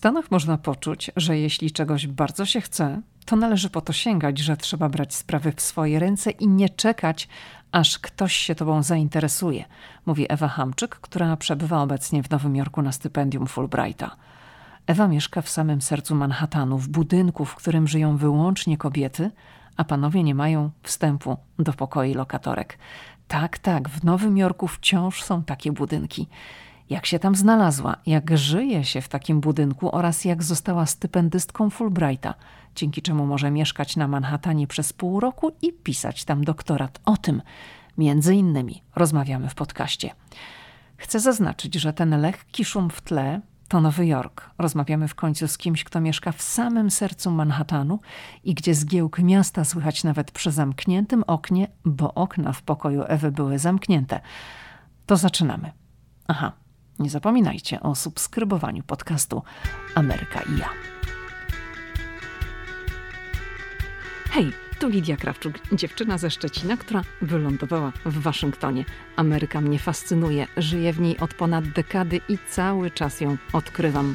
Stanach można poczuć, że jeśli czegoś bardzo się chce, to należy po to sięgać, że trzeba brać sprawy w swoje ręce i nie czekać, aż ktoś się tobą zainteresuje, mówi Ewa Hamczyk, która przebywa obecnie w Nowym Jorku na stypendium Fulbrighta. Ewa mieszka w samym sercu Manhattanu, w budynku, w którym żyją wyłącznie kobiety, a panowie nie mają wstępu do pokoi lokatorek. Tak, tak, w Nowym Jorku wciąż są takie budynki. Jak się tam znalazła, jak żyje się w takim budynku oraz jak została stypendystką Fulbrighta, dzięki czemu może mieszkać na Manhattanie przez pół roku i pisać tam doktorat. O tym między innymi rozmawiamy w podcaście. Chcę zaznaczyć, że ten lekki szum w tle to Nowy Jork. Rozmawiamy w końcu z kimś, kto mieszka w samym sercu Manhattanu i gdzie zgiełk miasta słychać nawet przy zamkniętym oknie, bo okna w pokoju Ewy były zamknięte. To zaczynamy. Aha, nie zapominajcie o subskrybowaniu podcastu Ameryka i ja. Hej, tu Lidia Krawczuk, dziewczyna ze Szczecina, która wylądowała w Waszyngtonie. Ameryka mnie fascynuje, żyję w niej od ponad dekady i cały czas ją odkrywam.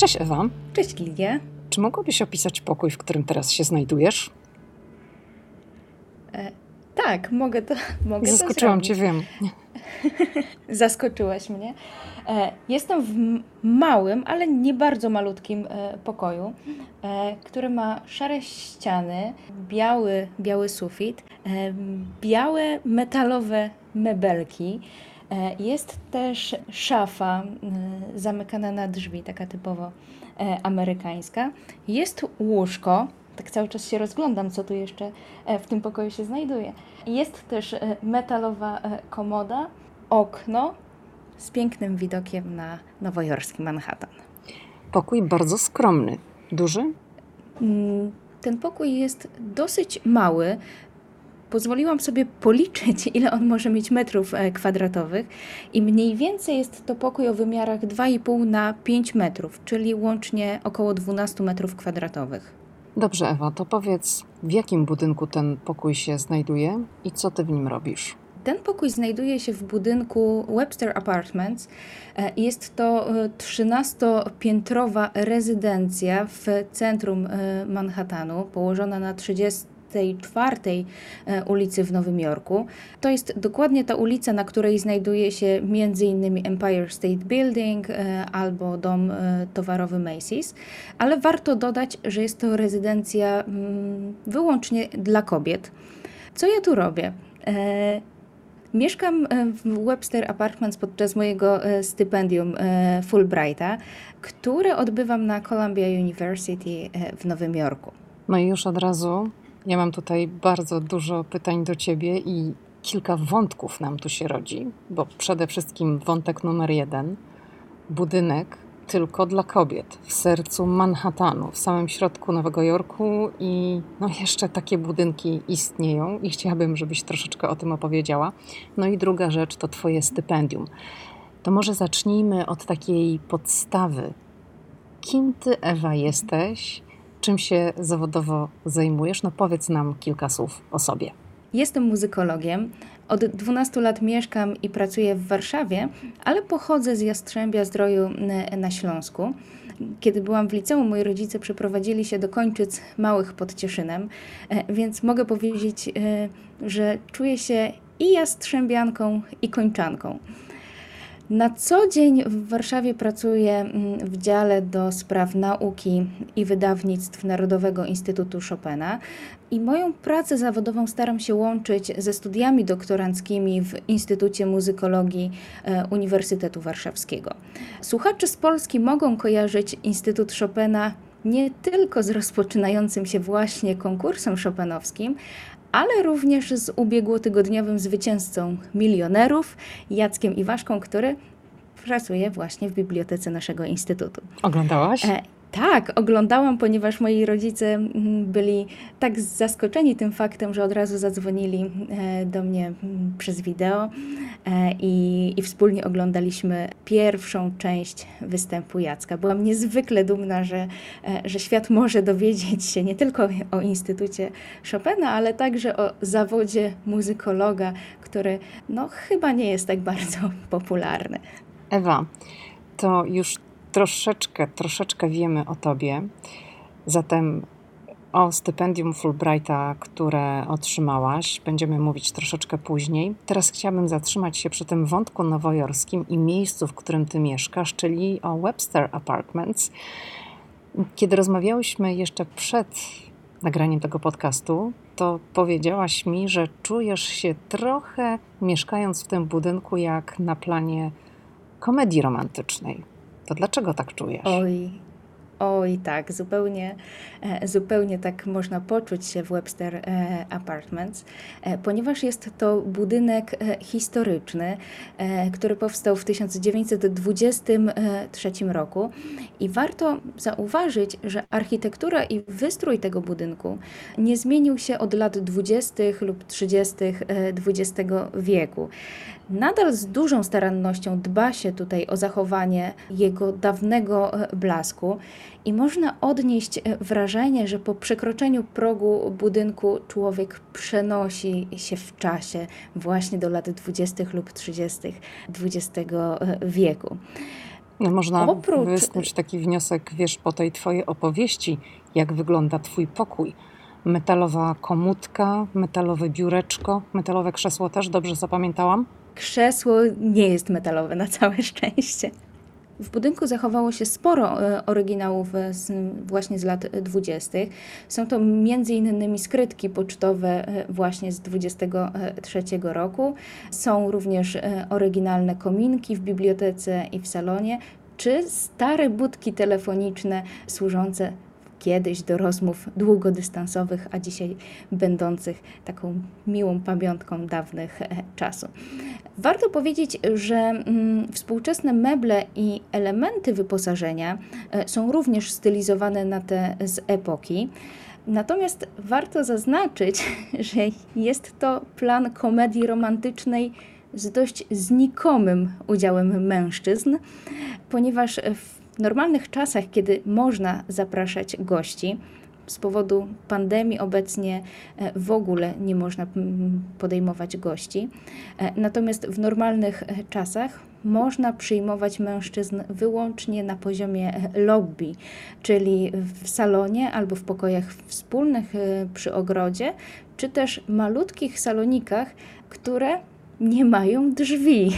Cześć Ewa. Cześć Lidia. Czy mogłabyś opisać pokój, w którym teraz się znajdujesz? E, tak, mogę to mogę Zaskoczyłam to cię, wiem. Zaskoczyłaś mnie. E, jestem w małym, ale nie bardzo malutkim e, pokoju, e, który ma szare ściany, biały, biały sufit, e, białe metalowe mebelki. E, jest też szafa e, zamykana na drzwi, taka typowo e, amerykańska. Jest łóżko, tak cały czas się rozglądam, co tu jeszcze w tym pokoju się znajduje. Jest też metalowa komoda, okno z pięknym widokiem na nowojorski Manhattan. Pokój bardzo skromny. Duży? Mm, ten pokój jest dosyć mały. Pozwoliłam sobie policzyć, ile on może mieć metrów e, kwadratowych, i mniej więcej jest to pokój o wymiarach 2,5 na 5 metrów, czyli łącznie około 12 metrów kwadratowych. Dobrze, Ewa, to powiedz, w jakim budynku ten pokój się znajduje i co ty w nim robisz? Ten pokój znajduje się w budynku Webster Apartments. E, jest to 13-piętrowa rezydencja w centrum e, Manhattanu, położona na 30 czwartej e, ulicy w Nowym Jorku. To jest dokładnie ta ulica, na której znajduje się m.in. Empire State Building albo dom towarowy Macy's, ale warto dodać, że jest to rezydencja mm, wyłącznie dla kobiet. Co ja tu robię? Mieszkam e, w Webster Apartments podczas mojego e, stypendium e, Fulbrighta, które odbywam na Columbia University w Nowym Jorku. No i już od razu ja mam tutaj bardzo dużo pytań do Ciebie i kilka wątków nam tu się rodzi, bo przede wszystkim wątek numer jeden budynek tylko dla kobiet w sercu Manhattanu, w samym środku Nowego Jorku i no jeszcze takie budynki istnieją i chciałabym, żebyś troszeczkę o tym opowiedziała. No i druga rzecz to Twoje stypendium. To może zacznijmy od takiej podstawy. Kim Ty, Ewa, jesteś? Czym się zawodowo zajmujesz? No powiedz nam kilka słów o sobie. Jestem muzykologiem. Od 12 lat mieszkam i pracuję w Warszawie, ale pochodzę z Jastrzębia Zdroju na Śląsku. Kiedy byłam w liceum, moi rodzice przeprowadzili się do Kończyc Małych pod Cieszynem, e, więc mogę powiedzieć, e, że czuję się i jastrzębianką, i kończanką. Na co dzień w Warszawie pracuję mm, w dziale do spraw nauki i wydawnictw Narodowego Instytutu Chopina i moją pracę zawodową staram się łączyć ze studiami doktoranckimi w Instytucie Muzykologii e, Uniwersytetu Warszawskiego. Słuchacze z Polski mogą kojarzyć Instytut Chopina nie tylko z rozpoczynającym się właśnie konkursem chopinowskim, ale również z ubiegłotygodniowym zwycięzcą milionerów Jackiem Iwaszką, który pracuje właśnie w bibliotece naszego instytutu. Oglądałaś? Tak, oglądałam, ponieważ moi rodzice mm, byli tak zaskoczeni tym faktem, że od razu zadzwonili e, do mnie mm, przez wideo e, i, i wspólnie oglądaliśmy pierwszą część występu Jacka. Byłam niezwykle dumna, że, e, że świat może dowiedzieć się nie tylko o Instytucie Chopina, ale także o zawodzie muzykologa, który no, chyba nie jest tak bardzo popularny. Ewa, to już troszeczkę, troszeczkę wiemy o Tobie. Zatem o stypendium Fulbrighta, które otrzymałaś, będziemy mówić troszeczkę później. Teraz chciałabym zatrzymać się przy tym wątku nowojorskim i miejscu, w którym Ty mieszkasz, czyli o Webster Apartments. Kiedy rozmawiałyśmy jeszcze przed nagraniem tego podcastu, to powiedziałaś mi, że czujesz się trochę mieszkając w tym budynku jak na planie komedii romantycznej. To dlaczego tak czujesz? Oj, Oj, tak, zupełnie, e, zupełnie tak można poczuć się w Webster e, Apartments, e, ponieważ jest to budynek historyczny, który powstał w 1923 roku i warto zauważyć, że architektura i wystrój tego budynku nie zmienił się od lat 20. lub 30. XX wieku. Nadal z dużą starannością dba się tutaj o zachowanie jego dawnego blasku i można odnieść e, wrażenie, że po przekroczeniu progu budynku człowiek przenosi się w czasie właśnie do lat 20. lub 30. XX e, wieku. No, można Oprócz... wysnuć taki wniosek, wiesz, po tej twojej opowieści, jak wygląda twój pokój. Metalowa komutka, metalowe biureczko, metalowe krzesło też, dobrze zapamiętałam? Krzesło nie jest metalowe, na całe szczęście. W budynku zachowało się sporo e, oryginałów z, właśnie z lat 20. Są to m.in. skrytki pocztowe e, właśnie z 23 roku. Są również e, oryginalne kominki w bibliotece i w salonie, czy stare budki telefoniczne służące kiedyś do rozmów długodystansowych, a dzisiaj będących taką miłą pamiątką dawnych czasów. Warto powiedzieć, że mm, współczesne meble i elementy wyposażenia e, są również stylizowane na te z epoki. Natomiast warto zaznaczyć, że jest to plan komedii romantycznej z dość znikomym udziałem mężczyzn, ponieważ w normalnych czasach, kiedy można zapraszać gości, z powodu pandemii obecnie e, w ogóle nie można podejmować gości. E, natomiast w normalnych e, czasach można przyjmować mężczyzn wyłącznie na poziomie lobby, czyli w salonie albo w pokojach wspólnych przy ogrodzie, czy też malutkich salonikach, które nie mają drzwi.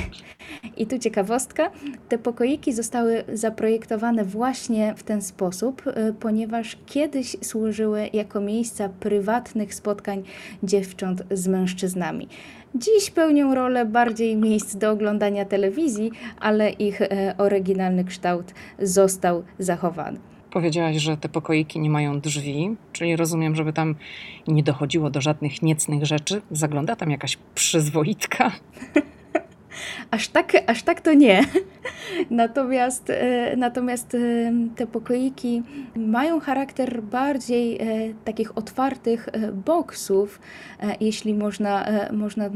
I tu ciekawostka, te pokoiki zostały zaprojektowane właśnie w ten sposób, y, ponieważ kiedyś służyły jako miejsca prywatnych spotkań dziewcząt z mężczyznami. Dziś pełnią rolę bardziej miejsc do oglądania telewizji, ale ich e, oryginalny kształt został zachowany. Powiedziałaś, że te pokoiki nie mają drzwi, czyli rozumiem, żeby tam nie dochodziło do żadnych niecnych rzeczy. Zagląda tam jakaś przyzwoitka. Aż tak, aż tak to nie. Natomiast, e, natomiast e, te pokoiki mają charakter bardziej e, takich otwartych boksów, jeśli można, można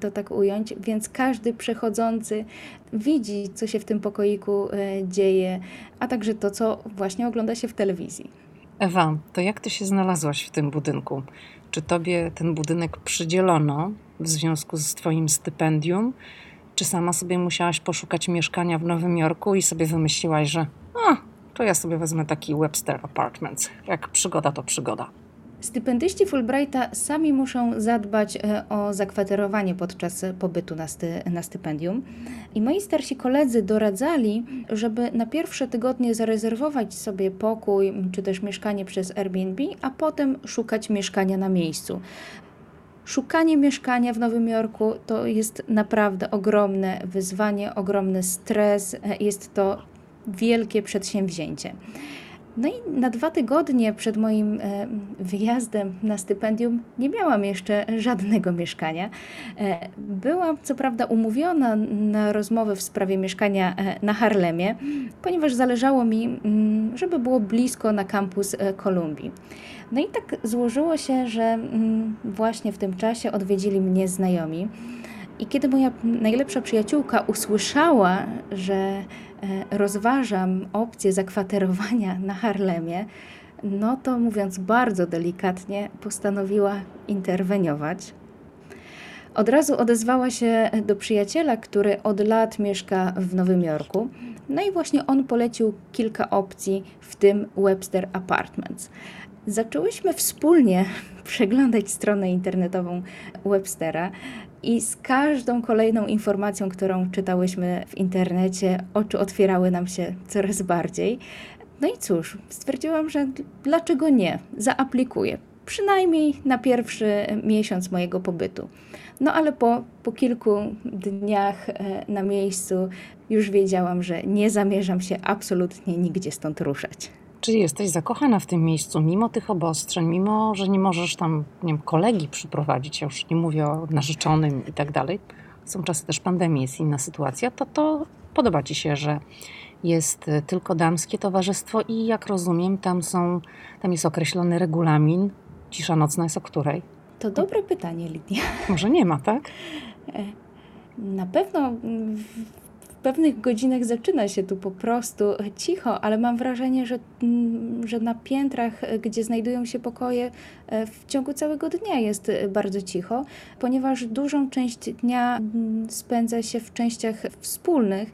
to tak ująć, więc każdy przechodzący widzi, co się w tym pokoiku dzieje, a także to, co właśnie ogląda się w telewizji. Ewa, to jak ty się znalazłaś w tym budynku? Czy tobie ten budynek przydzielono w związku z twoim stypendium? Czy sama sobie musiałaś poszukać mieszkania w Nowym Jorku i sobie wymyśliłaś, że a, to ja sobie wezmę taki Webster Apartments. Jak przygoda, to przygoda. Stypendyści Fulbrighta sami muszą zadbać e, o zakwaterowanie podczas pobytu na, sty, na stypendium. I moi starsi koledzy doradzali, żeby na pierwsze tygodnie zarezerwować sobie pokój czy też mieszkanie przez Airbnb, a potem szukać mieszkania na miejscu. Szukanie mieszkania w Nowym Jorku to jest naprawdę ogromne wyzwanie, ogromny stres, jest to wielkie przedsięwzięcie. No i na dwa tygodnie przed moim e, wyjazdem na stypendium nie miałam jeszcze żadnego mieszkania. E, byłam co prawda umówiona na rozmowę w sprawie mieszkania e, na Harlemie, ponieważ zależało mi, mm, żeby było blisko na kampus Kolumbii. No i tak złożyło się, że mm, właśnie w tym czasie odwiedzili mnie znajomi. I kiedy moja najlepsza przyjaciółka usłyszała, że e, rozważam opcję zakwaterowania na Harlemie, no to mówiąc bardzo delikatnie, postanowiła interweniować. Od razu odezwała się do przyjaciela, który od lat mieszka w Nowym Jorku. No i właśnie on polecił kilka opcji, w tym Webster Apartments. Zaczęłyśmy wspólnie przeglądać stronę internetową Webstera. I z każdą kolejną informacją, którą czytałyśmy w internecie, oczy otwierały nam się coraz bardziej. No i cóż, stwierdziłam, że dlaczego nie? Zaaplikuję. Przynajmniej na pierwszy miesiąc mojego pobytu. No ale po, po kilku dniach e, na miejscu już wiedziałam, że nie zamierzam się absolutnie nigdzie stąd ruszać. Czyli jesteś zakochana w tym miejscu, mimo tych obostrzeń, mimo, że nie możesz tam nie wiem, kolegi przyprowadzić, ja już nie mówię o narzeczonym i tak dalej. Są czasy też pandemii, jest inna sytuacja, to to podoba Ci się, że jest tylko damskie towarzystwo i jak rozumiem, tam, są, tam jest określony regulamin. Cisza nocna jest o której? To dobre pytanie, Lidia. Może nie ma, tak? Na pewno pewnych godzinach zaczyna się tu po prostu cicho, ale mam wrażenie, że, mm, że na piętrach, gdzie znajdują się pokoje, e, w ciągu całego dnia jest e, bardzo cicho, ponieważ dużą część dnia mm, spędza się w częściach wspólnych.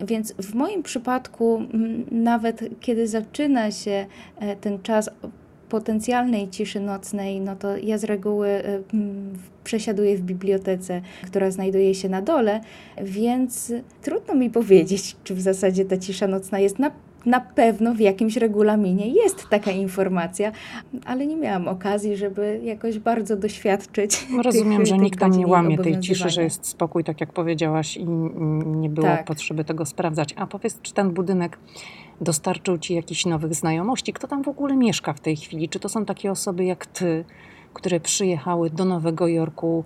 Więc w moim przypadku, mm, nawet kiedy zaczyna się e, ten czas potencjalnej ciszy nocnej, no to ja z reguły y, przesiaduję w bibliotece, która znajduje się na dole, więc trudno mi powiedzieć, czy w zasadzie ta cisza nocna jest na na pewno w jakimś regulaminie jest taka informacja, ale nie miałam okazji, żeby jakoś bardzo doświadczyć. Rozumiem, tych, że nikt tam nie łamie tej ciszy, że jest spokój, tak jak powiedziałaś, i nie było tak. potrzeby tego sprawdzać. A powiedz, czy ten budynek dostarczył ci jakichś nowych znajomości? Kto tam w ogóle mieszka w tej chwili? Czy to są takie osoby jak ty, które przyjechały do Nowego Jorku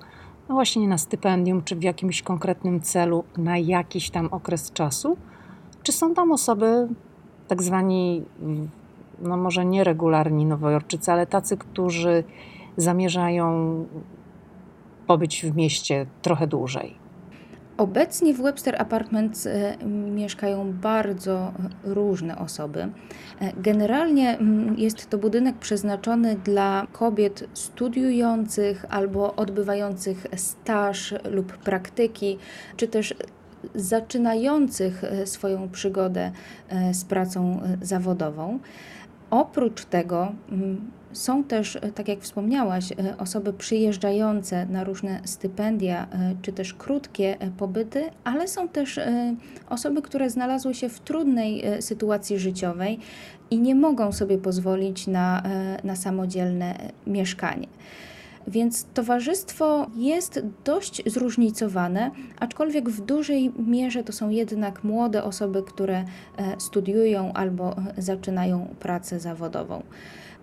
no właśnie na stypendium, czy w jakimś konkretnym celu na jakiś tam okres czasu? Czy są tam osoby, tak zwani, no może nieregularni nowojorczycy, ale tacy, którzy zamierzają pobyć w mieście trochę dłużej? Obecnie w Webster Apartments e, mieszkają bardzo różne osoby. E, generalnie mm, jest to budynek przeznaczony dla kobiet studiujących albo odbywających staż lub praktyki, czy też zaczynających e, swoją przygodę z pracą zawodową. Oprócz tego mm, są też, e, tak jak wspomniałaś, e, osoby przyjeżdżające na różne stypendia e, czy też krótkie pobyty, ale są też osoby, które znalazły się w trudnej sytuacji życiowej i nie mogą sobie pozwolić na, na samodzielne mieszkanie. Więc towarzystwo jest dość zróżnicowane, aczkolwiek w dużej mierze to są jednak młode osoby, które studiują albo zaczynają pracę zawodową.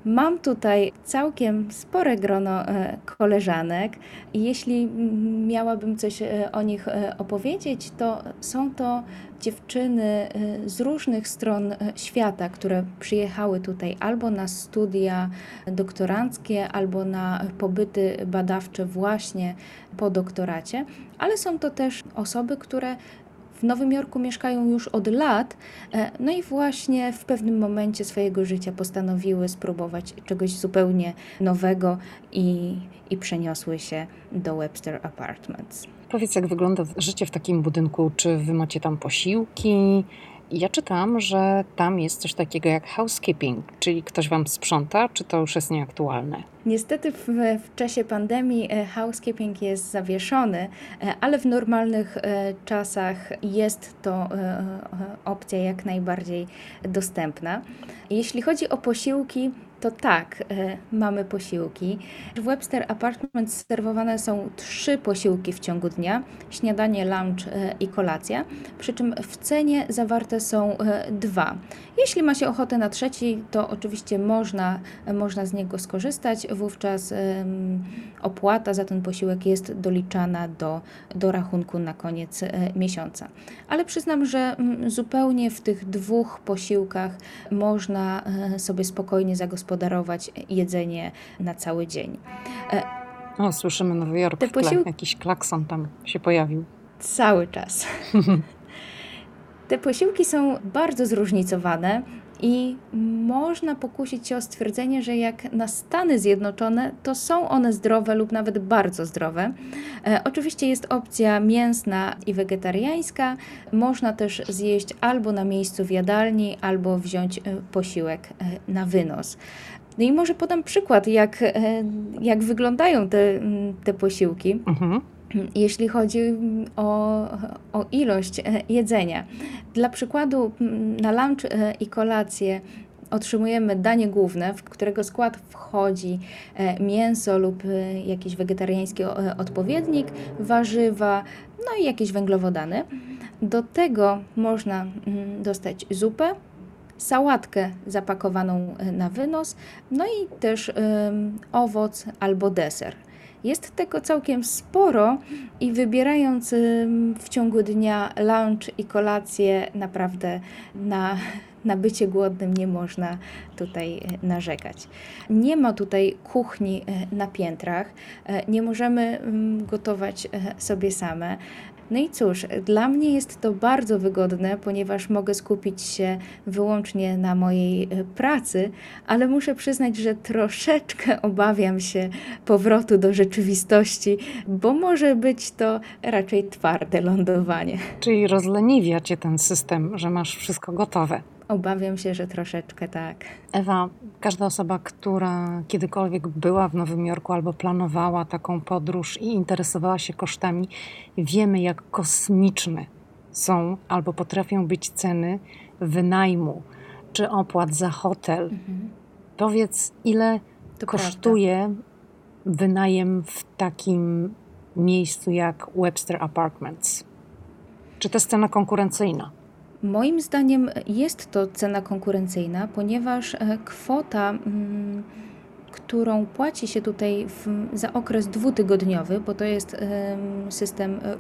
Mam tutaj całkiem spore grono e, koleżanek i jeśli miałabym coś e, o nich e, opowiedzieć, to są to dziewczyny z różnych stron świata, które przyjechały tutaj albo na studia doktoranckie, albo na pobyty badawcze właśnie po doktoracie, ale są to też osoby, które w Nowym Jorku mieszkają już od lat, e, no i właśnie w pewnym momencie swojego życia postanowiły spróbować czegoś zupełnie nowego i, i przeniosły się do Webster Apartments. Powiedz, jak wygląda życie w takim budynku? Czy wy macie tam posiłki? Ja czytam, że tam jest coś takiego jak housekeeping, czyli ktoś wam sprząta, czy to już jest nieaktualne? Niestety w, w czasie pandemii housekeeping jest zawieszony, ale w normalnych czasach jest to opcja jak najbardziej dostępna. Jeśli chodzi o posiłki, to tak, e, mamy posiłki. W Webster Apartments serwowane są trzy posiłki w ciągu dnia: śniadanie, lunch e, i kolacja. Przy czym w cenie zawarte są e, dwa. Jeśli ma się ochotę na trzeci, to oczywiście można, można z niego skorzystać. Wówczas opłata za ten posiłek jest doliczana do, do rachunku na koniec miesiąca. Ale przyznam, że mm, zupełnie w tych dwóch posiłkach można sobie spokojnie zagospodarować zagospodarować jedzenie na cały dzień. E, o, słyszymy Nowy Jork Te posił... Jakiś klakson tam się pojawił. Cały czas. Te posiłki są bardzo zróżnicowane i można pokusić się o stwierdzenie, że jak na Stany Zjednoczone, to są one zdrowe lub nawet bardzo zdrowe. E, oczywiście jest opcja mięsna i wegetariańska. Można też zjeść albo na miejscu w jadalni, albo wziąć e, posiłek e, na wynos. No i może podam przykład, jak, e, jak wyglądają te, te posiłki. Mhm jeśli chodzi o, o ilość e, jedzenia. Dla przykładu, na lunch e, i kolację otrzymujemy danie główne, w którego skład wchodzi e, mięso lub jakiś wegetariański odpowiednik, warzywa, no i jakieś węglowodany. Do tego można dostać zupę, sałatkę zapakowaną na wynos, no i też owoc albo deser. Jest tego całkiem sporo i wybierając w ciągu dnia lunch i kolację, naprawdę na, na bycie głodnym nie można tutaj e, narzekać. Nie ma tutaj kuchni e, na piętrach, e, nie możemy gotować sobie same. No i cóż, dla mnie jest to bardzo wygodne, ponieważ mogę skupić się wyłącznie na mojej e, pracy, ale muszę przyznać, że troszeczkę obawiam się powrotu do rzeczywistości, bo może być to raczej twarde lądowanie. Czyli rozleniwia cię ten system, że masz wszystko gotowe. Obawiam się, że troszeczkę tak. Ewa, każda osoba, która kiedykolwiek była w Nowym Jorku albo planowała taką podróż i interesowała się kosztami, wiemy, jak kosmiczne są albo potrafią być ceny wynajmu czy opłat za hotel. Mhm. Powiedz, ile to kosztuje prawda. wynajem w takim miejscu jak Webster Apartments? Czy to jest cena konkurencyjna? Moim zdaniem jest to cena konkurencyjna, ponieważ e, kwota, mm, którą płaci się tutaj w, za okres dwutygodniowy, bo to jest system e,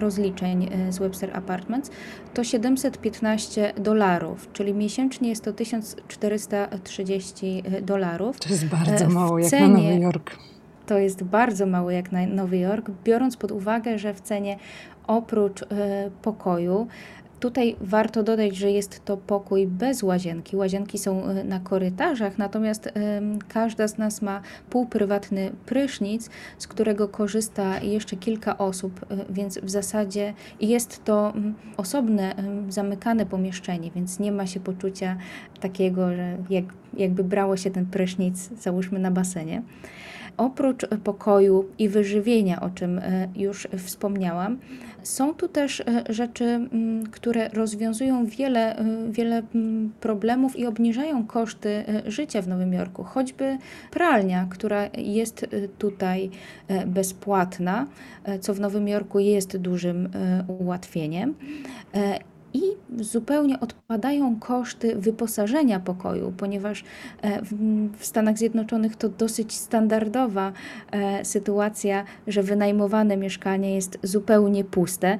rozliczeń e, z Webster Apartments, to 715 dolarów, czyli miesięcznie jest to 1430 dolarów. To jest bardzo mało jak na Nowy Jork. To jest bardzo mało jak na Nowy Jork, biorąc pod uwagę, że w cenie oprócz pokoju Tutaj warto dodać, że jest to pokój bez łazienki. Łazienki są e, na korytarzach, natomiast każda z nas ma półprywatny prysznic, z którego korzysta jeszcze kilka osób, e, więc w zasadzie jest to osobne, zamykane pomieszczenie, więc nie ma się poczucia takiego, że jak, jakby brało się ten prysznic, załóżmy na basenie. Oprócz pokoju i wyżywienia, o czym e, już wspomniałam, są tu też e, rzeczy, które rozwiązują wiele, e, wiele problemów i obniżają koszty życia w Nowym Jorku. Choćby pralnia, która jest tutaj bezpłatna, co w Nowym Jorku jest dużym ułatwieniem i zupełnie odpadają koszty wyposażenia pokoju, ponieważ e, w Stanach Zjednoczonych to dosyć standardowa e, sytuacja, że wynajmowane mieszkanie jest zupełnie puste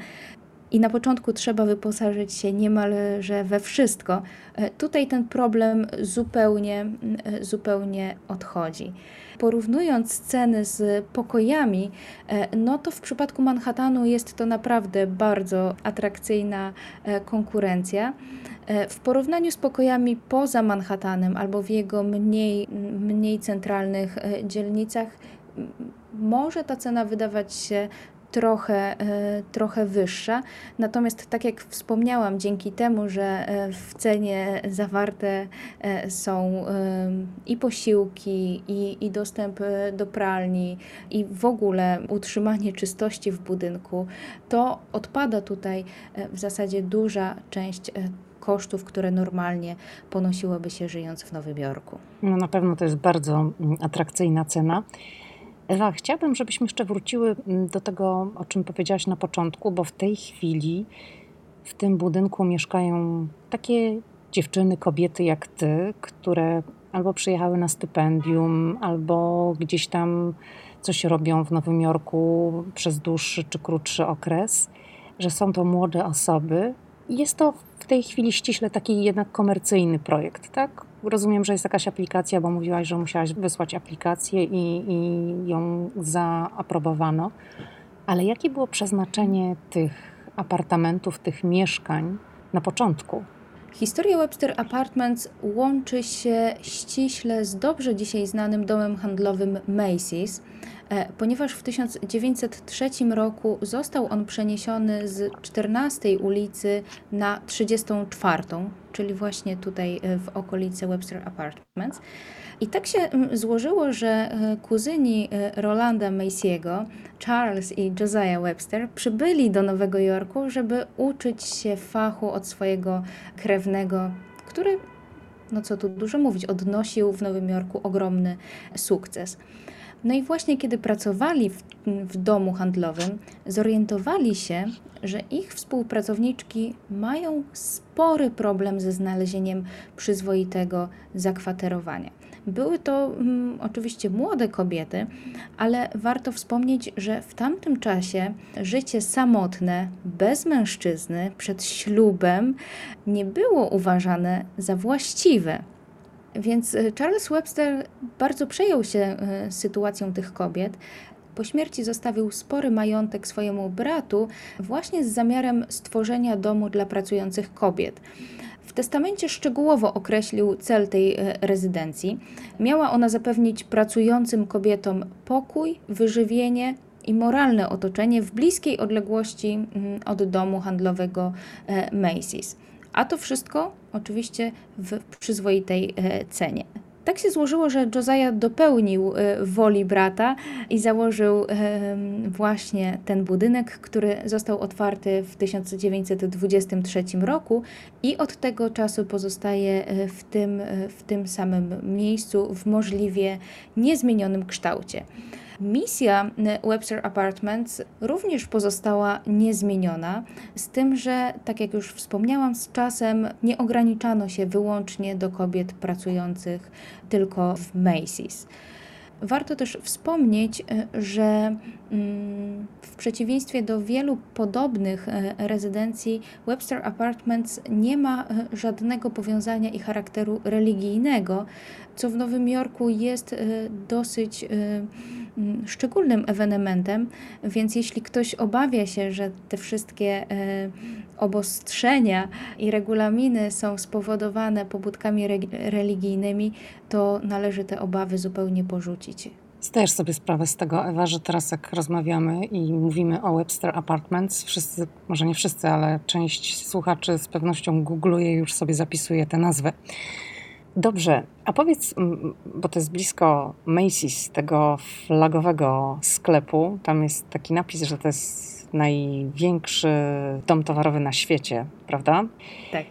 i na początku trzeba wyposażyć się niemalże we wszystko. E, tutaj ten problem zupełnie, e, zupełnie odchodzi. Porównując ceny z pokojami, e, no to w przypadku Manhattanu jest to naprawdę bardzo atrakcyjna konkurencja. W porównaniu z pokojami poza Manhattanem albo w jego mniej, mniej centralnych dzielnicach, może ta cena wydawać się trochę, e, trochę wyższa. Natomiast, tak jak wspomniałam, dzięki temu, że e, w cenie zawarte e, są i posiłki, i, i dostęp do pralni, i w ogóle utrzymanie czystości w budynku, to odpada tutaj w zasadzie duża część kosztów, które normalnie ponosiłoby się żyjąc w Nowym Jorku. No na pewno to jest bardzo mm, atrakcyjna cena. Ewa, chciałabym, żebyśmy jeszcze wróciły mm, do tego, o czym powiedziałaś na początku, bo w tej chwili w tym budynku mieszkają takie dziewczyny, kobiety jak ty, które albo przyjechały na stypendium, albo gdzieś tam coś robią w Nowym Jorku przez dłuższy czy krótszy okres, że są to młode osoby. Jest to w tej chwili ściśle taki jednak komercyjny projekt, tak? Rozumiem, że jest jakaś aplikacja, bo mówiłaś, że musiałaś wysłać aplikację i, i ją zaaprobowano. Ale jakie było przeznaczenie tych apartamentów, tych mieszkań na początku? Historia Webster Apartments łączy się ściśle z dobrze dzisiaj znanym domem handlowym Macy's, e, ponieważ w 1903 roku został on przeniesiony z 14 ulicy na 34, czyli właśnie tutaj e, w okolicy Webster Apartments. I tak się mm, złożyło, że e, kuzyni e, Rolanda Macy'ego, Charles i Josiah Webster, przybyli do Nowego Jorku, żeby uczyć się fachu od swojego krewnego, który, no co tu dużo mówić, odnosił w Nowym Jorku ogromny sukces. No i właśnie kiedy pracowali w, w, domu handlowym, zorientowali się, że ich współpracowniczki mają spory problem ze znalezieniem przyzwoitego zakwaterowania. Były to mm, oczywiście młode kobiety, ale warto wspomnieć, że w tamtym czasie życie samotne, bez mężczyzny, przed ślubem nie było uważane za właściwe. Więc e, Charles Webster bardzo przejął się e, sytuacją tych kobiet. Po śmierci zostawił spory majątek swojemu bratu, właśnie z zamiarem stworzenia domu dla pracujących kobiet. W testamencie szczegółowo określił cel tej e, rezydencji. Miała ona zapewnić pracującym kobietom pokój, wyżywienie i moralne otoczenie w bliskiej odległości mm, od domu handlowego Macy's. A to wszystko oczywiście w przyzwoitej e, cenie. Tak się złożyło, że Josiah dopełnił e, woli brata i założył właśnie ten budynek, który został otwarty w 1923 roku i od tego czasu pozostaje e, w tym, w tym samym miejscu w możliwie niezmienionym kształcie. Misja Webster Apartments również pozostała niezmieniona, z tym, że, tak jak już wspomniałam, z czasem nie ograniczano się wyłącznie do kobiet pracujących tylko w Macy's. Warto też wspomnieć, e, że w przeciwieństwie do wielu podobnych e, rezydencji, Webster Apartments nie ma e, żadnego powiązania i charakteru religijnego, co w Nowym Jorku jest dosyć Mm, szczególnym ewenementem, więc jeśli ktoś obawia się, że te wszystkie e, obostrzenia i regulaminy są spowodowane pobudkami religijnymi, to należy te obawy zupełnie porzucić. Zdajesz sobie sprawę z tego, Ewa, że teraz jak rozmawiamy i mówimy o Webster Apartments, wszyscy, może nie wszyscy, ale część słuchaczy z pewnością googluje już sobie zapisuje tę nazwę. Dobrze, a powiedz, bo to jest blisko Macy's, tego flagowego sklepu, tam jest taki napis, że to jest największy dom towarowy na świecie, prawda? Tak,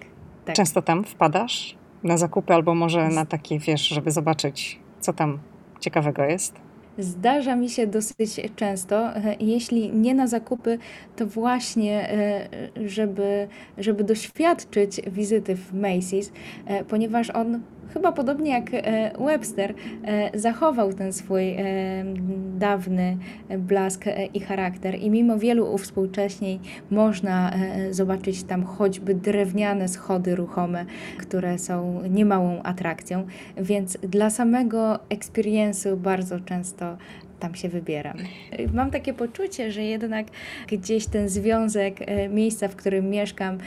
tak. Często tam wpadasz na zakupy albo może na takie, wiesz, żeby zobaczyć, co tam ciekawego jest? Zdarza mi się dosyć często, jeśli nie na zakupy, to właśnie, e, żeby, żeby doświadczyć wizyty w Macy's, e, ponieważ on chyba podobnie jak e, Webster, e, zachował ten swój e, dawny blask i charakter. I mimo wielu uwspółcześnień można zobaczyć tam choćby drewniane schody ruchome, które są niemałą atrakcją. Więc dla samego experience'u bardzo często tam się wybieram. Mam takie poczucie, że jednak gdzieś ten związek miejsca, w którym mieszkam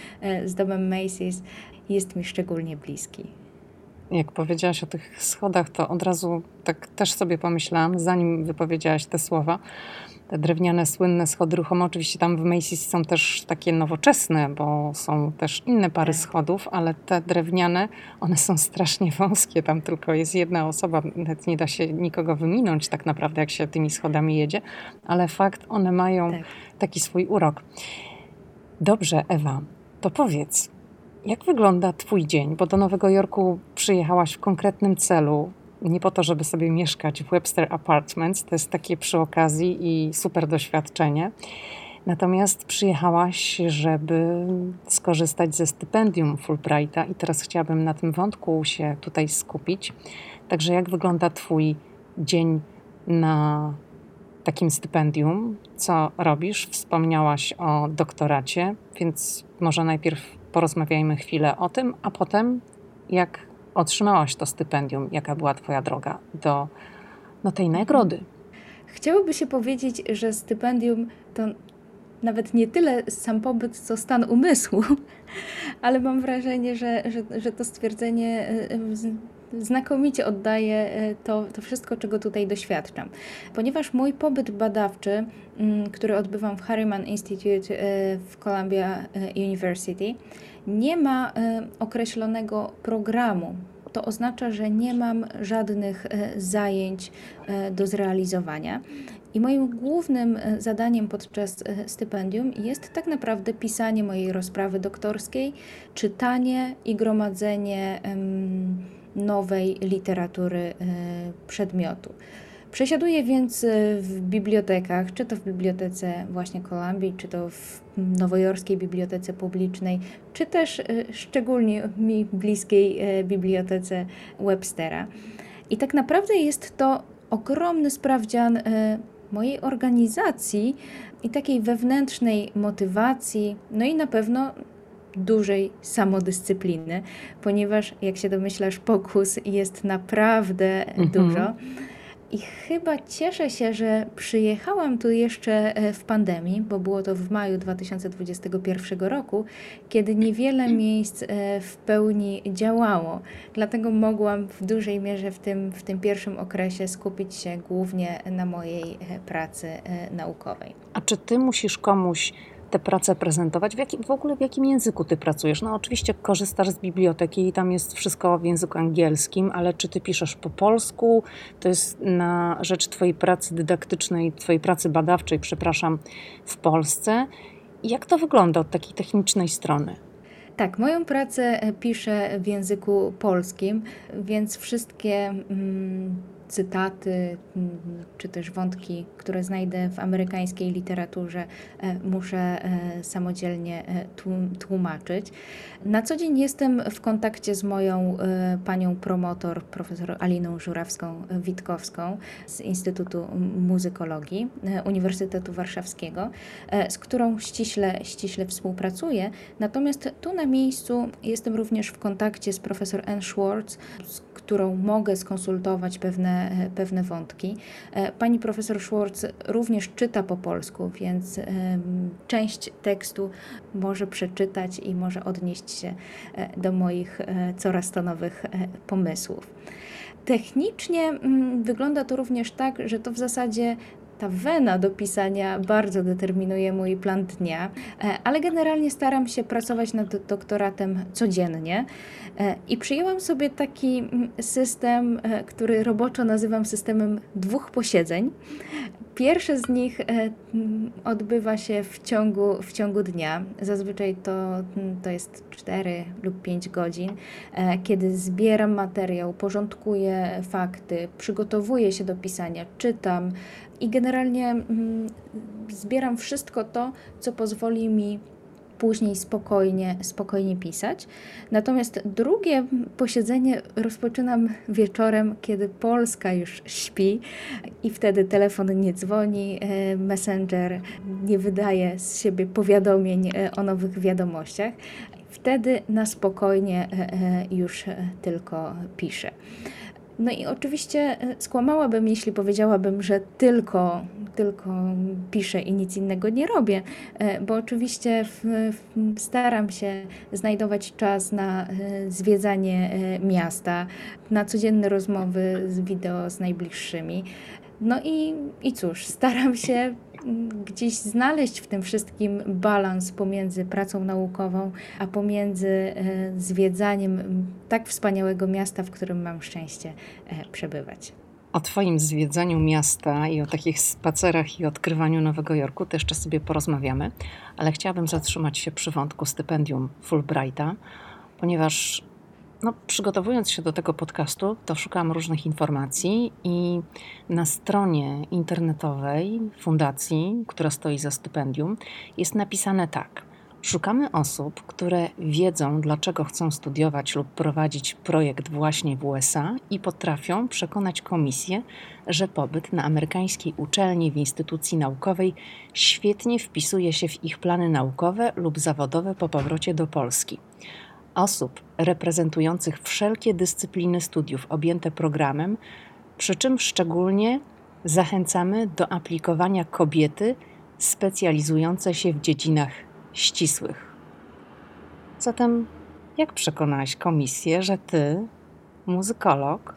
z domem Macy's jest mi szczególnie bliski. Jak powiedziałaś o tych schodach, to od razu tak też sobie pomyślałam, zanim wypowiedziałaś te słowa, te drewniane, słynne schody ruchome. Oczywiście tam w Macy's są też takie nowoczesne, bo są też inne pary tak. schodów, ale te drewniane, one są strasznie wąskie. Tam tylko jest jedna osoba, nawet nie da się nikogo wyminąć tak naprawdę, jak się tymi schodami jedzie, ale fakt, one mają tak. taki swój urok. Dobrze, Ewa, to powiedz, jak wygląda Twój dzień? Bo do Nowego Jorku przyjechałaś w konkretnym celu nie po to, żeby sobie mieszkać w Webster Apartments, to jest takie przy okazji i super doświadczenie. Natomiast przyjechałaś, żeby skorzystać ze stypendium Fulbrighta i teraz chciałabym na tym wątku się tutaj skupić. Także jak wygląda Twój dzień na takim stypendium? Co robisz? Wspomniałaś o doktoracie, więc może najpierw porozmawiajmy chwilę o tym, a potem jak otrzymałaś to stypendium, jaka była Twoja droga do no, tej nagrody? Chciałoby się powiedzieć, że stypendium to nawet nie tyle sam pobyt, co stan umysłu, ale mam wrażenie, że, że, że to stwierdzenie e, znakomicie oddaje e, to, to wszystko, czego tutaj doświadczam. Ponieważ mój pobyt badawczy, który odbywam w Harriman Institute e, w Columbia University, nie ma e, określonego programu. To oznacza, że nie mam żadnych e, zajęć e, do zrealizowania. I moim głównym zadaniem podczas stypendium jest tak naprawdę pisanie mojej rozprawy doktorskiej, czytanie i gromadzenie nowej literatury przedmiotu. Przesiaduję więc e, w bibliotekach, czy to w bibliotece właśnie Kolumbii, czy to w nowojorskiej bibliotece publicznej, czy też e, szczególnie mi bliskiej e, bibliotece Webstera. I tak naprawdę jest to ogromny sprawdzian mojej organizacji i takiej wewnętrznej motywacji, no i na pewno dużej samodyscypliny, ponieważ jak się domyślasz, pokus jest naprawdę mhm. dużo. I chyba cieszę się, że przyjechałam tu jeszcze e, w pandemii, bo było to w maju 2021 roku, kiedy niewiele miejsc e, w pełni działało. Dlatego mogłam w dużej mierze w tym, w tym pierwszym okresie skupić się głównie na mojej e, pracy naukowej. A czy ty musisz komuś te prace prezentować? W, jakim, w ogóle w jakim języku ty pracujesz? No oczywiście korzystasz z biblioteki i tam jest wszystko w języku angielskim, ale czy ty piszesz po polsku? To jest na rzecz twojej pracy dydaktycznej, twojej pracy badawczej, przepraszam, w Polsce. Jak to wygląda od takiej technicznej strony? Tak, moją pracę piszę w języku polskim, więc wszystkie mm, cytaty mm, czy też wątki, które znajdę w amerykańskiej literaturze, e, muszę e, samodzielnie e, tłumaczyć. Na co dzień jestem w kontakcie z moją panią promotor, profesor Aliną Żurawską-Witkowską z Instytutu Muzykologii Uniwersytetu Warszawskiego, z którą ściśle, ściśle współpracuję. Natomiast tu na miejscu jestem również w kontakcie z profesor Anne Schwartz, z którą mogę skonsultować pewne, pewne wątki. E, pani profesor Schwartz również czyta po polsku, więc część tekstu może przeczytać i może odnieść się e, do moich e, coraz to nowych pomysłów. Technicznie mm, wygląda to również tak, że to w zasadzie ta wena do pisania bardzo determinuje mój plan dnia, e, ale generalnie staram się pracować nad doktoratem codziennie e, i przyjęłam sobie taki mm, system, e, który roboczo nazywam systemem dwóch posiedzeń. Pierwsze z nich mm, odbywa się w ciągu, w ciągu dnia. Zazwyczaj to, mm, to jest 4 lub 5 godzin, kiedy zbieram materiał, porządkuję fakty, przygotowuję się do pisania, czytam, i generalnie mm, zbieram wszystko to, co pozwoli mi później spokojnie, spokojnie pisać. Natomiast drugie posiedzenie rozpoczynam wieczorem, kiedy Polska już śpi i wtedy telefon nie dzwoni, e, messenger nie wydaje z siebie powiadomień e, o nowych wiadomościach. Wtedy na spokojnie e, już tylko piszę. No i oczywiście e, skłamałabym, jeśli powiedziałabym, że tylko, tylko piszę i nic innego nie robię, bo oczywiście w, w, staram się znajdować czas na zwiedzanie miasta, na codzienne rozmowy z wideo z najbliższymi. No i, i cóż, staram się gdzieś znaleźć w tym wszystkim balans pomiędzy pracą naukową, a pomiędzy e, zwiedzaniem tak wspaniałego miasta, w którym mam szczęście e, przebywać. O Twoim zwiedzaniu miasta i o takich spacerach i odkrywaniu Nowego Jorku też jeszcze sobie porozmawiamy, ale chciałabym zatrzymać się przy wątku stypendium Fulbrighta, ponieważ no, przygotowując się do tego podcastu, to szukałam różnych informacji i na stronie internetowej fundacji, która stoi za stypendium, jest napisane tak. Szukamy osób, które wiedzą, dlaczego chcą studiować lub prowadzić projekt właśnie w USA i potrafią przekonać komisję, że pobyt na amerykańskiej uczelni w instytucji naukowej świetnie wpisuje się w ich plany naukowe lub zawodowe po powrocie do Polski osób reprezentujących wszelkie dyscypliny studiów objęte programem, przy czym szczególnie zachęcamy do aplikowania kobiety specjalizujące się w dziedzinach ścisłych. Zatem, jak przekonałaś komisję, że ty, muzykolog,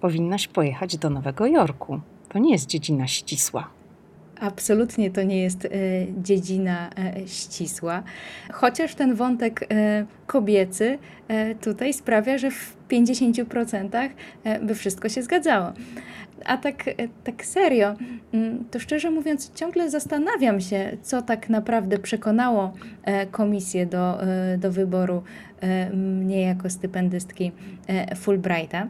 powinnaś pojechać do Nowego Jorku? To nie jest dziedzina ścisła. Absolutnie to nie jest e, dziedzina e, ścisła, chociaż ten wątek e, kobiecy tutaj sprawia, że w 50% by wszystko się zgadzało. A tak, tak serio, mm, to szczerze mówiąc, ciągle zastanawiam się, co tak naprawdę przekonało komisję do, do wyboru mnie jako stypendystki Fulbrighta.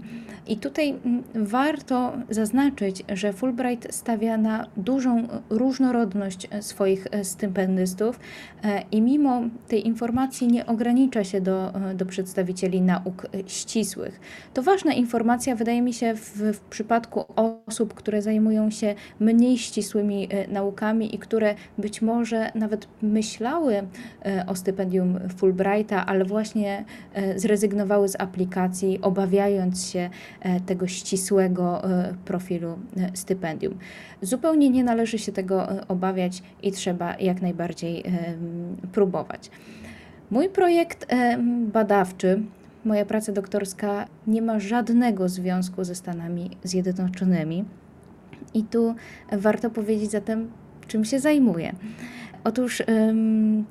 I tutaj warto zaznaczyć, że Fulbright stawia na dużą różnorodność e, swoich e, stypendystów e, i mimo tej informacji nie ogranicza się do, do przedstawicieli nauk ścisłych. To ważna informacja, wydaje mi się, w, w przypadku osób, które zajmują się mniej ścisłymi naukami i które być może nawet myślały o stypendium Fulbrighta, ale właśnie zrezygnowały z aplikacji, obawiając się E, tego ścisłego e, profilu e, stypendium. Zupełnie nie należy się tego obawiać i trzeba jak najbardziej próbować. Mój projekt badawczy, moja praca doktorska nie ma żadnego związku ze Stanami Zjednoczonymi. I tu warto powiedzieć zatem, czym się zajmuję. Otóż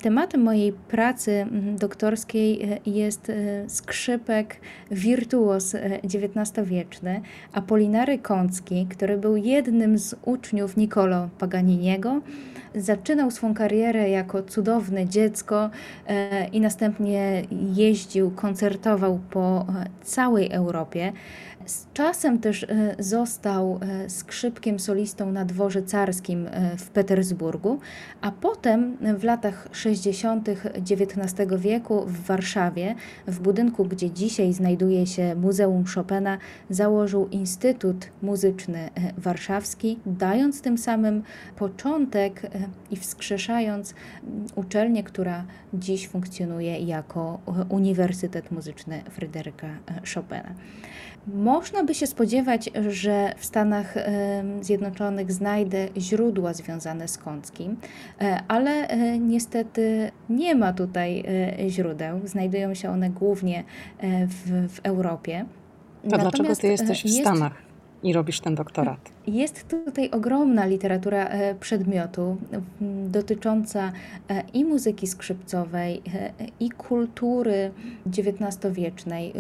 tematem mojej pracy doktorskiej e, jest e, skrzypek wirtuos XIX-wieczny e, Apolinary Kącki, który był jednym z uczniów Niccolo Paganiniego. Zaczynał swą karierę jako cudowne dziecko i następnie jeździł, koncertował po całej Europie. Z czasem też e, został e, skrzypkiem solistą na dworze carskim e, w Petersburgu, a potem w latach 60. XIX wieku w Warszawie, w budynku, gdzie dzisiaj znajduje się Muzeum Chopina, założył Instytut Muzyczny Warszawski, dając tym samym początek i wskrzeszając uczelnię, która dziś funkcjonuje jako Uniwersytet Muzyczny Fryderyka Chopina. Można by się spodziewać, że w Stanach Zjednoczonych znajdę źródła związane z Kąckim, e, ale e, niestety nie ma tutaj e, źródeł. Znajdują się one głównie w, w Europie. To Natomiast dlaczego ty jesteś w jest... Stanach? I robisz ten doktorat? Jest tutaj ogromna literatura przedmiotu dotycząca i muzyki skrzypcowej, i kultury XIX-wiecznej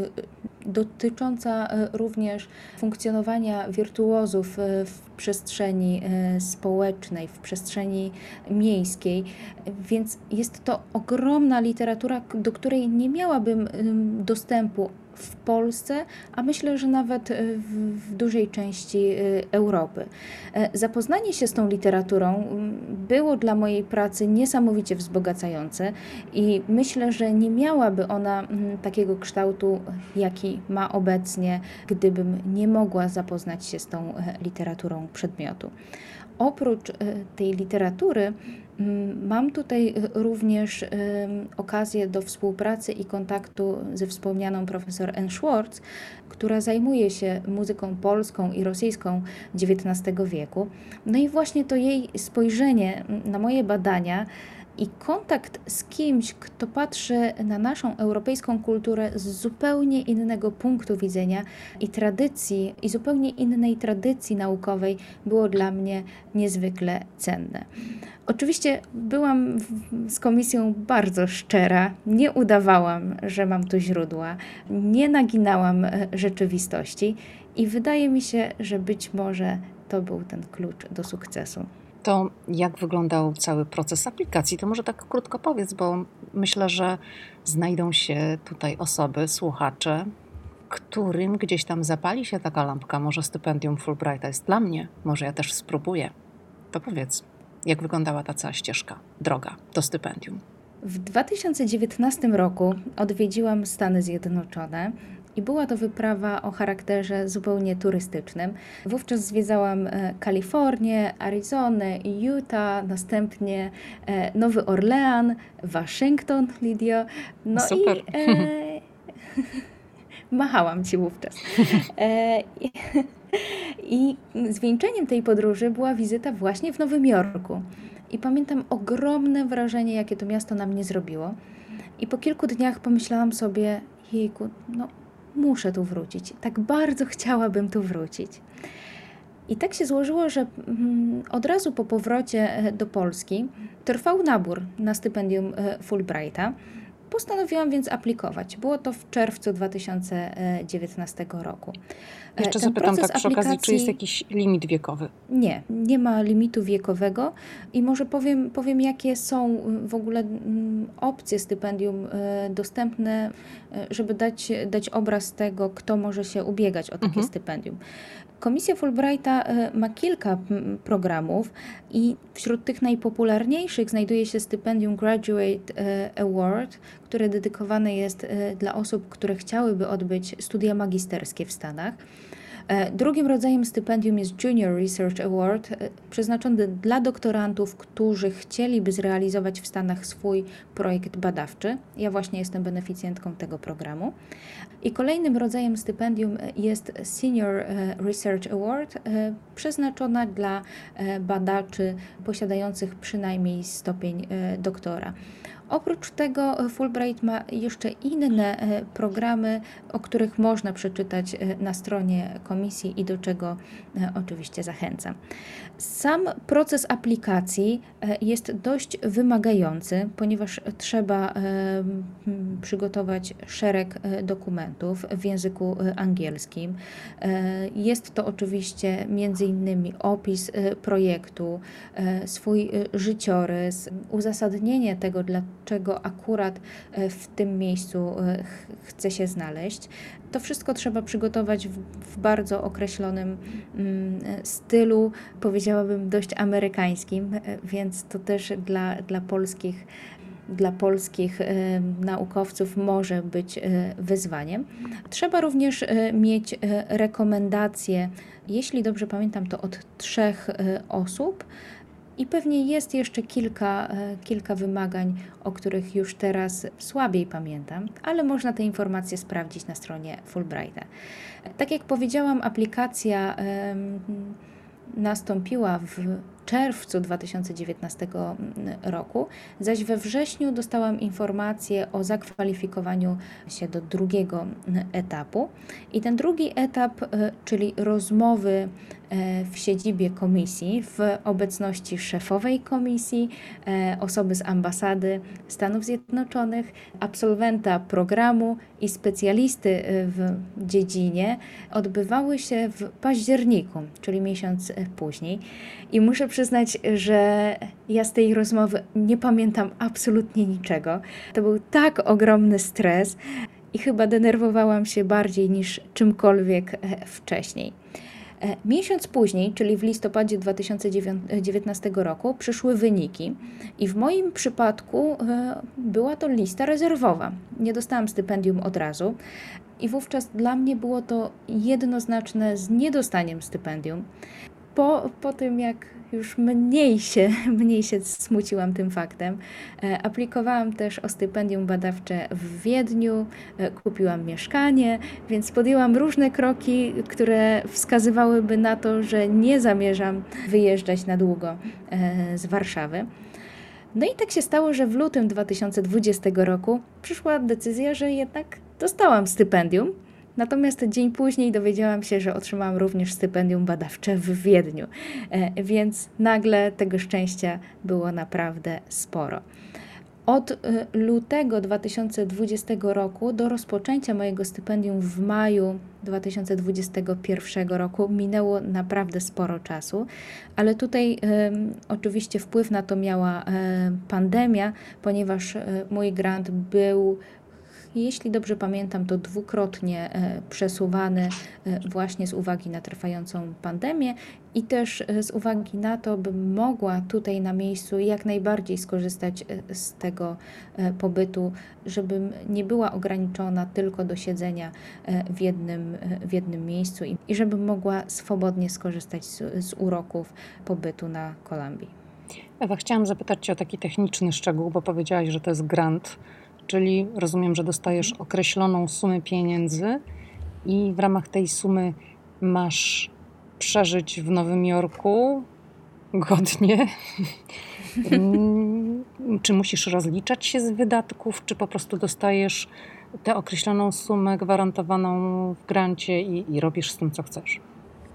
dotycząca e, również funkcjonowania wirtuozów e, w przestrzeni e, społecznej, w przestrzeni miejskiej. Więc jest to ogromna literatura, do której nie miałabym dostępu w Polsce, a myślę, że nawet w, w, dużej części Europy. Zapoznanie się z tą literaturą było dla mojej pracy niesamowicie wzbogacające i myślę, że nie miałaby ona takiego kształtu, jaki ma obecnie, gdybym nie mogła zapoznać się z tą e, literaturą przedmiotu. Oprócz e, tej literatury, mam tutaj również okazję do współpracy i kontaktu ze wspomnianą profesor N. Schwartz, która zajmuje się muzyką polską i rosyjską XIX wieku. No i właśnie to jej spojrzenie na moje badania i kontakt z kimś, kto patrzy na naszą europejską kulturę z zupełnie innego punktu widzenia i tradycji, i zupełnie innej tradycji naukowej, było dla mnie niezwykle cenne. Oczywiście byłam z komisją bardzo szczera, nie udawałam, że mam tu źródła, nie naginałam e, rzeczywistości i wydaje mi się, że być może to był ten klucz do sukcesu to jak wyglądał cały proces aplikacji, to może tak krótko powiedz, bo myślę, że znajdą się tutaj osoby, słuchacze, którym gdzieś tam zapali się taka lampka, może stypendium Fulbrighta jest dla mnie, może ja też spróbuję. To powiedz, jak wyglądała ta cała ścieżka, droga do stypendium? W 2019 roku odwiedziłam Stany Zjednoczone i była to wyprawa o charakterze zupełnie turystycznym. Wówczas zwiedzałam e, Kalifornię, Arizonę, Utah, następnie e, Nowy Orlean, Waszyngton, Lidio. No Super. i e, machałam ci wówczas. E, i, I zwieńczeniem tej podróży była wizyta właśnie w Nowym Jorku. I pamiętam ogromne wrażenie, jakie to miasto na mnie zrobiło. I po kilku dniach pomyślałam sobie, jejku, no muszę tu wrócić. Tak bardzo chciałabym tu wrócić. I tak się złożyło, że mm, od razu po powrocie e, do Polski trwał nabór na stypendium e, Fulbrighta. Postanowiłam więc aplikować. Było to w czerwcu 2019 roku. E, Jeszcze Ten zapytam tak przy okazji, czy jest jakiś limit wiekowy? Nie, nie ma limitu wiekowego i może powiem, powiem jakie są w ogóle mm, opcje stypendium e, dostępne, e, żeby dać, dać obraz tego, kto może się ubiegać o takie mhm. stypendium. Komisja Fulbrighta ma kilka programów i wśród tych najpopularniejszych znajduje się stypendium Graduate Award, które dedykowane jest dla osób, które chciałyby odbyć studia magisterskie w Stanach. E, drugim rodzajem stypendium jest Junior Research Award, e, przeznaczony dla doktorantów, którzy chcieliby zrealizować w Stanach swój projekt badawczy. Ja właśnie jestem beneficjentką tego programu. I kolejnym rodzajem stypendium e, jest Senior Research Award, przeznaczona dla badaczy posiadających przynajmniej stopień doktora. Oprócz tego e, Fulbright ma jeszcze inne e, programy, o których można przeczytać e, na stronie komisji i do czego oczywiście zachęcam. Sam proces aplikacji jest dość wymagający, ponieważ trzeba przygotować szereg dokumentów w języku angielskim. Jest to oczywiście między innymi opis projektu, swój życiorys, uzasadnienie tego, dla czego akurat e, w tym miejscu e, chce się znaleźć. To wszystko trzeba przygotować w, w bardzo określonym mm, stylu, powiedziałabym dość amerykańskim, e, więc to też dla, dla polskich dla polskich naukowców może być wyzwaniem. Trzeba również mieć rekomendacje, jeśli dobrze pamiętam, to od trzech osób i pewnie jest jeszcze kilka, e, kilka wymagań, o których już teraz słabiej pamiętam, ale można te informacje sprawdzić na stronie Fulbrighta. Tak jak powiedziałam, aplikacja nastąpiła w czerwcu 2019 roku, zaś we wrześniu dostałam informację o zakwalifikowaniu się do drugiego etapu. I ten drugi etap, e, czyli rozmowy e, w siedzibie komisji w obecności szefowej komisji, e, osoby z ambasady Stanów Zjednoczonych, absolwenta programu i specjalisty w dziedzinie odbywały się w październiku, czyli miesiąc później. I muszę przyznać, że ja z tej rozmowy nie pamiętam absolutnie niczego. To był tak ogromny stres i chyba denerwowałam się bardziej niż czymkolwiek e, wcześniej. E, miesiąc później, czyli w listopadzie 2019 roku, przyszły wyniki, i w moim przypadku e, była to lista rezerwowa. Nie dostałam stypendium od razu, i wówczas dla mnie było to jednoznaczne z niedostaniem stypendium. po, po tym, jak już mniej się, mniej się smuciłam tym faktem, e, aplikowałam też o stypendium badawcze w Wiedniu, e, kupiłam mieszkanie, więc podjęłam różne kroki, które wskazywałyby na to, że nie zamierzam wyjeżdżać na długo z Warszawy. No i tak się stało, że w lutym 2020 roku przyszła decyzja, że jednak dostałam stypendium. Natomiast dzień później dowiedziałam się, że otrzymałam również stypendium badawcze w Wiedniu, e, więc nagle tego szczęścia było naprawdę sporo. Od y, lutego 2020 roku do rozpoczęcia mojego stypendium w maju 2021 roku minęło naprawdę sporo czasu, ale tutaj y, oczywiście wpływ na to miała y, pandemia, ponieważ y, mój grant był jeśli dobrze pamiętam, to dwukrotnie e, przesuwany e, właśnie z uwagi na trwającą pandemię i też e, z uwagi na to, bym mogła tutaj na miejscu jak najbardziej skorzystać z tego pobytu, żebym nie była ograniczona tylko do siedzenia w jednym, w jednym miejscu i, i żebym mogła swobodnie skorzystać z, z uroków pobytu na Kolumbii. Ewa, chciałam zapytać Cię o taki techniczny szczegół, bo powiedziałaś, że to jest grant czyli rozumiem, że dostajesz określoną sumę pieniędzy i w ramach tej sumy masz przeżyć w Nowym Jorku godnie. czy musisz rozliczać się z wydatków, czy po prostu dostajesz tę określoną sumę gwarantowaną w grancie i, i robisz z tym, co chcesz?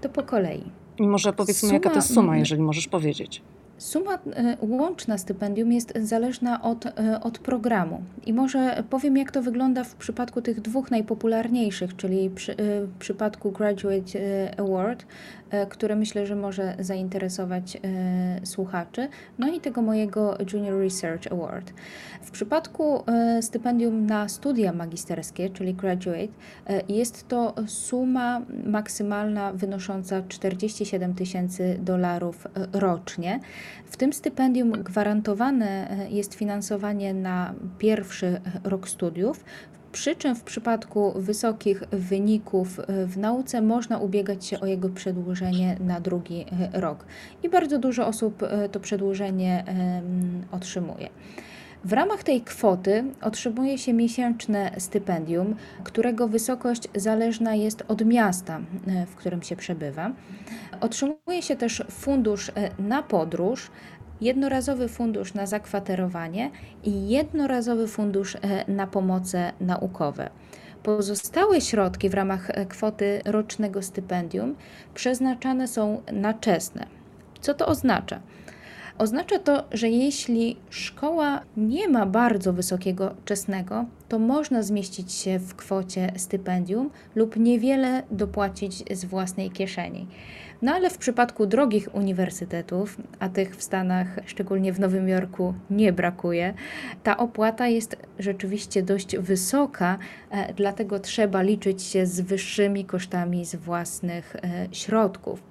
To po kolei. I może powiedzmy, suma... jaka to jest suma, jeżeli możesz powiedzieć. Suma e, łączna stypendium jest zależna od, e, od programu. I może powiem, jak to wygląda w przypadku tych dwóch najpopularniejszych, czyli przy, e, w przypadku Graduate Award, które myślę, że może zainteresować słuchaczy, no i tego mojego Junior Research Award. W przypadku stypendium na studia magisterskie, czyli Graduate, jest to suma maksymalna wynosząca 47 tysięcy dolarów rocznie. W tym stypendium gwarantowane e, jest finansowanie na pierwszy rok studiów, przy czym w przypadku wysokich wyników e, w nauce można ubiegać się o jego przedłużenie na drugi e, rok. I bardzo dużo osób to przedłużenie otrzymuje. W ramach tej kwoty otrzymuje się miesięczne stypendium, którego wysokość zależna jest od miasta, e, w którym się przebywa. Otrzymuje się też fundusz e, na podróż, jednorazowy fundusz na zakwaterowanie i jednorazowy fundusz e, na pomoce naukowe. Pozostałe środki w ramach kwoty rocznego stypendium przeznaczane są na czesne. Co to oznacza? Oznacza to, że jeśli szkoła nie ma bardzo wysokiego czesnego, to można zmieścić się w kwocie stypendium lub niewiele dopłacić z własnej kieszeni. No ale w przypadku drogich uniwersytetów, a tych w Stanach, szczególnie w Nowym Jorku, nie brakuje, ta opłata jest rzeczywiście dość wysoka, e, dlatego trzeba liczyć się z wyższymi kosztami z własnych e, środków.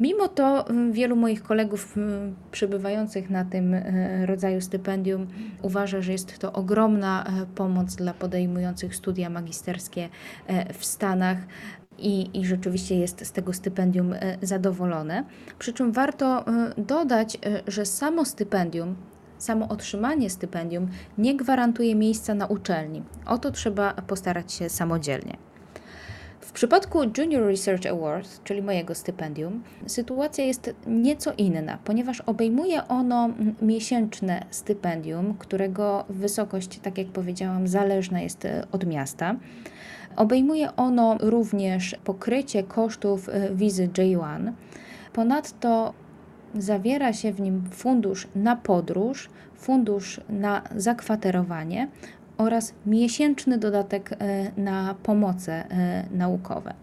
Mimo to mm, wielu moich kolegów mm, przebywających na tym e, rodzaju stypendium uważa, że jest to ogromna e, pomoc dla podejmujących studia magisterskie e, w Stanach. I, i, rzeczywiście jest z tego stypendium zadowolone. Przy czym warto dodać, że samo stypendium, samo otrzymanie stypendium nie gwarantuje miejsca na uczelni. O to trzeba postarać się samodzielnie. W przypadku Junior Research Award, czyli mojego stypendium, sytuacja jest nieco inna, ponieważ obejmuje ono miesięczne stypendium, którego wysokość, tak jak powiedziałam, zależna jest e, od miasta. Obejmuje ono również pokrycie kosztów e, wizy J1. Ponadto zawiera się w nim fundusz na podróż, fundusz na zakwaterowanie oraz miesięczny dodatek e, na pomoce e, naukowe.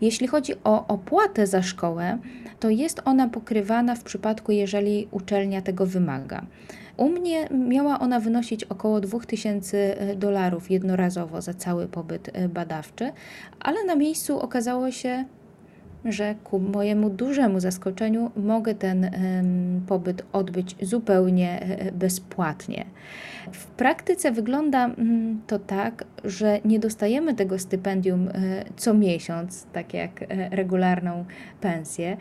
Jeśli chodzi o opłatę za szkołę, to jest ona pokrywana w przypadku, jeżeli uczelnia tego wymaga. U mnie miała ona wynosić około 2000 e, dolarów jednorazowo za cały pobyt badawczy, ale na miejscu okazało się, że ku mojemu dużemu zaskoczeniu mogę ten pobyt odbyć zupełnie e, bezpłatnie. W praktyce wygląda mm, to tak, że nie dostajemy tego stypendium e, co miesiąc, tak jak e, regularną pensję,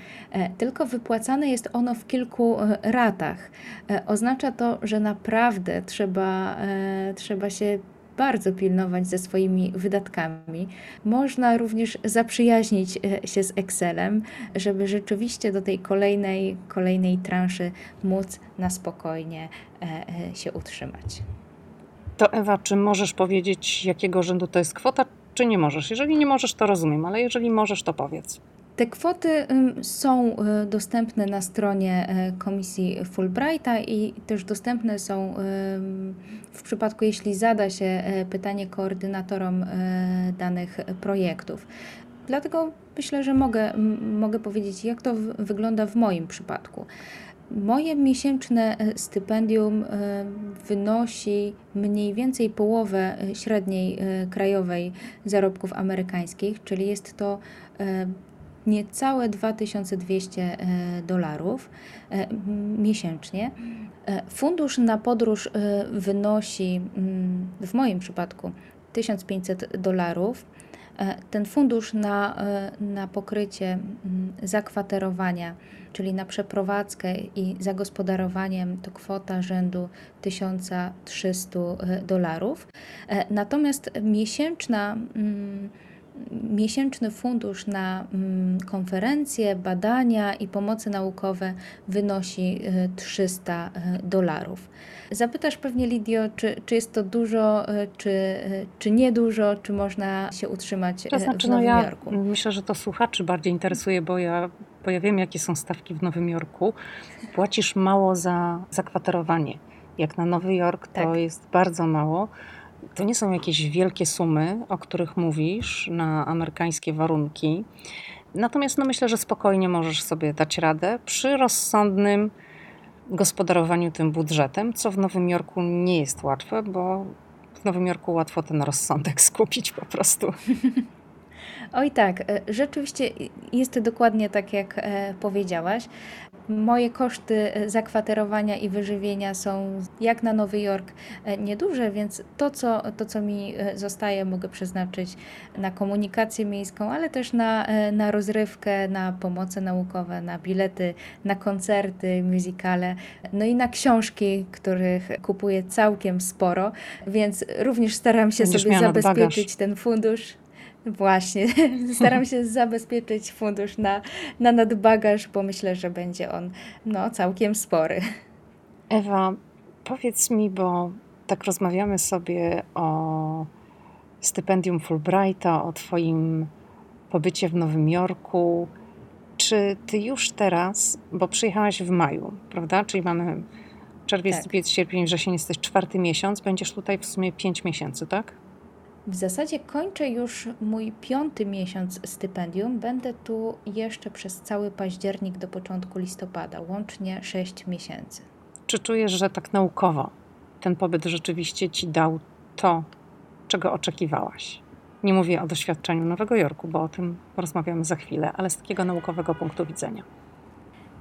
tylko wypłacane jest ono w kilku ratach. Oznacza to, że naprawdę trzeba, trzeba się bardzo pilnować ze swoimi wydatkami. Można również zaprzyjaźnić e, się z Excelem, żeby rzeczywiście do tej kolejnej, kolejnej transzy móc na spokojnie e, e, się utrzymać. To Ewa, czy możesz powiedzieć, jakiego rzędu to jest kwota, czy nie możesz? Jeżeli nie możesz, to rozumiem, ale jeżeli możesz, to powiedz. Te kwoty są y, dostępne na stronie y, Komisji Fulbrighta i też dostępne są w przypadku, jeśli zada się y, pytanie koordynatorom danych projektów. Dlatego myślę, że mogę, mogę powiedzieć, jak to wygląda w moim przypadku. Moje miesięczne stypendium wynosi mniej więcej połowę średniej krajowej zarobków amerykańskich, czyli jest to niecałe 2200 e, dolarów e, miesięcznie. E, fundusz na podróż wynosi mm, w moim przypadku 1500 dolarów. Ten fundusz na, na pokrycie mm, zakwaterowania, czyli na przeprowadzkę i zagospodarowaniem, to kwota rzędu 1300 dolarów. Natomiast miesięczna mm, miesięczny fundusz na mm, konferencje, badania i pomocy naukowe wynosi 300 y, y, dolarów. Zapytasz pewnie, Lidio, czy, czy jest to dużo, y, czy, czy niedużo, czy można się utrzymać to znaczy, w Nowym no ja Jorku? Myślę, że to słuchaczy bardziej interesuje, bo ja, bo ja wiem, jakie są stawki w Nowym Jorku. Płacisz mało za zakwaterowanie. Jak na Nowy Jork to tak. jest bardzo mało. To nie są jakieś wielkie sumy, o których mówisz, na amerykańskie warunki. Natomiast no myślę, że spokojnie możesz sobie dać radę przy rozsądnym gospodarowaniu tym budżetem, co w Nowym Jorku nie jest łatwe, bo w Nowym Jorku łatwo ten rozsądek skupić po prostu. Oj tak, e, rzeczywiście jest dokładnie tak, jak e, powiedziałaś. Moje koszty e, zakwaterowania i wyżywienia są jak na Nowy Jork nieduże, więc to co, to, co mi zostaje, mogę przeznaczyć na komunikację miejską, ale też na, na rozrywkę, na pomoce naukowe, na bilety, na koncerty, muzykale, no i na książki, których kupuję całkiem sporo, więc również staram się Będziesz sobie zabezpieczyć ten fundusz. Właśnie, staram się zabezpieczyć fundusz na, na nadbagaż, bo myślę, że będzie on no, całkiem spory. Ewa, powiedz mi, bo tak rozmawiamy sobie o stypendium Fulbrighta, o Twoim pobycie w Nowym Jorku. Czy Ty już teraz, bo przyjechałaś w maju, prawda? Czyli mamy czerwiec, tak. lipiec, sierpień, wrzesień, jesteś czwarty miesiąc, będziesz tutaj w sumie pięć miesięcy, tak? W zasadzie kończę już mój piąty miesiąc stypendium. Będę tu jeszcze przez cały październik do początku listopada, łącznie sześć miesięcy. Czy czujesz, że tak naukowo ten pobyt rzeczywiście ci dał to, czego oczekiwałaś? Nie mówię o doświadczeniu Nowego Jorku, bo o tym porozmawiamy za chwilę, ale z takiego naukowego punktu widzenia.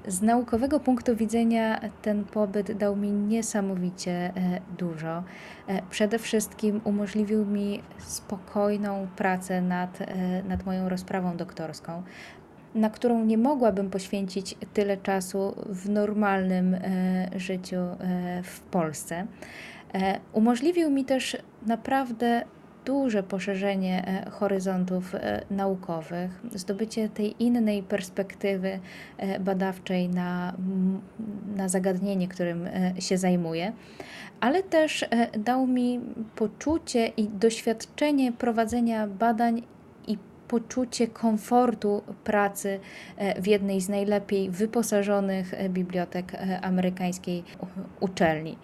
Z naukowego punktu widzenia ten pobyt dał mi niesamowicie e, dużo. E, przede wszystkim umożliwił mi spokojną pracę nad, e, nad moją rozprawą doktorską, na którą nie mogłabym poświęcić tyle czasu w normalnym życiu w Polsce. Umożliwił mi też naprawdę duże poszerzenie e, horyzontów e, naukowych, zdobycie tej innej perspektywy e, badawczej na, na zagadnienie, którym się zajmuję, ale też dał mi poczucie i doświadczenie prowadzenia badań poczucie komfortu pracy e, w jednej z najlepiej wyposażonych e, bibliotek e, amerykańskiej uczelni.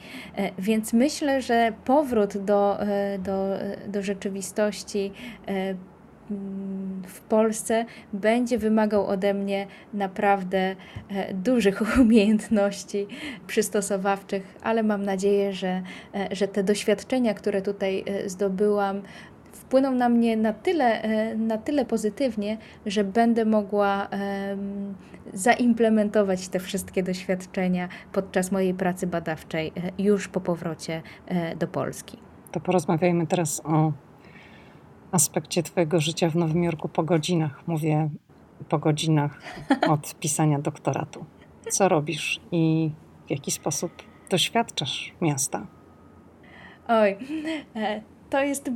Więc myślę, że powrót do, do, do rzeczywistości w Polsce będzie wymagał ode mnie naprawdę dużych umiejętności przystosowawczych, ale mam nadzieję, że, że te doświadczenia, które tutaj zdobyłam, wpłyną na mnie na tyle, na tyle pozytywnie, że będę mogła zaimplementować te wszystkie doświadczenia podczas mojej pracy badawczej już po powrocie do Polski. To porozmawiajmy teraz o aspekcie Twojego życia w Nowym Jorku po godzinach. Mówię po godzinach od pisania doktoratu. Co robisz i w jaki sposób doświadczasz miasta? Oj, e, to jest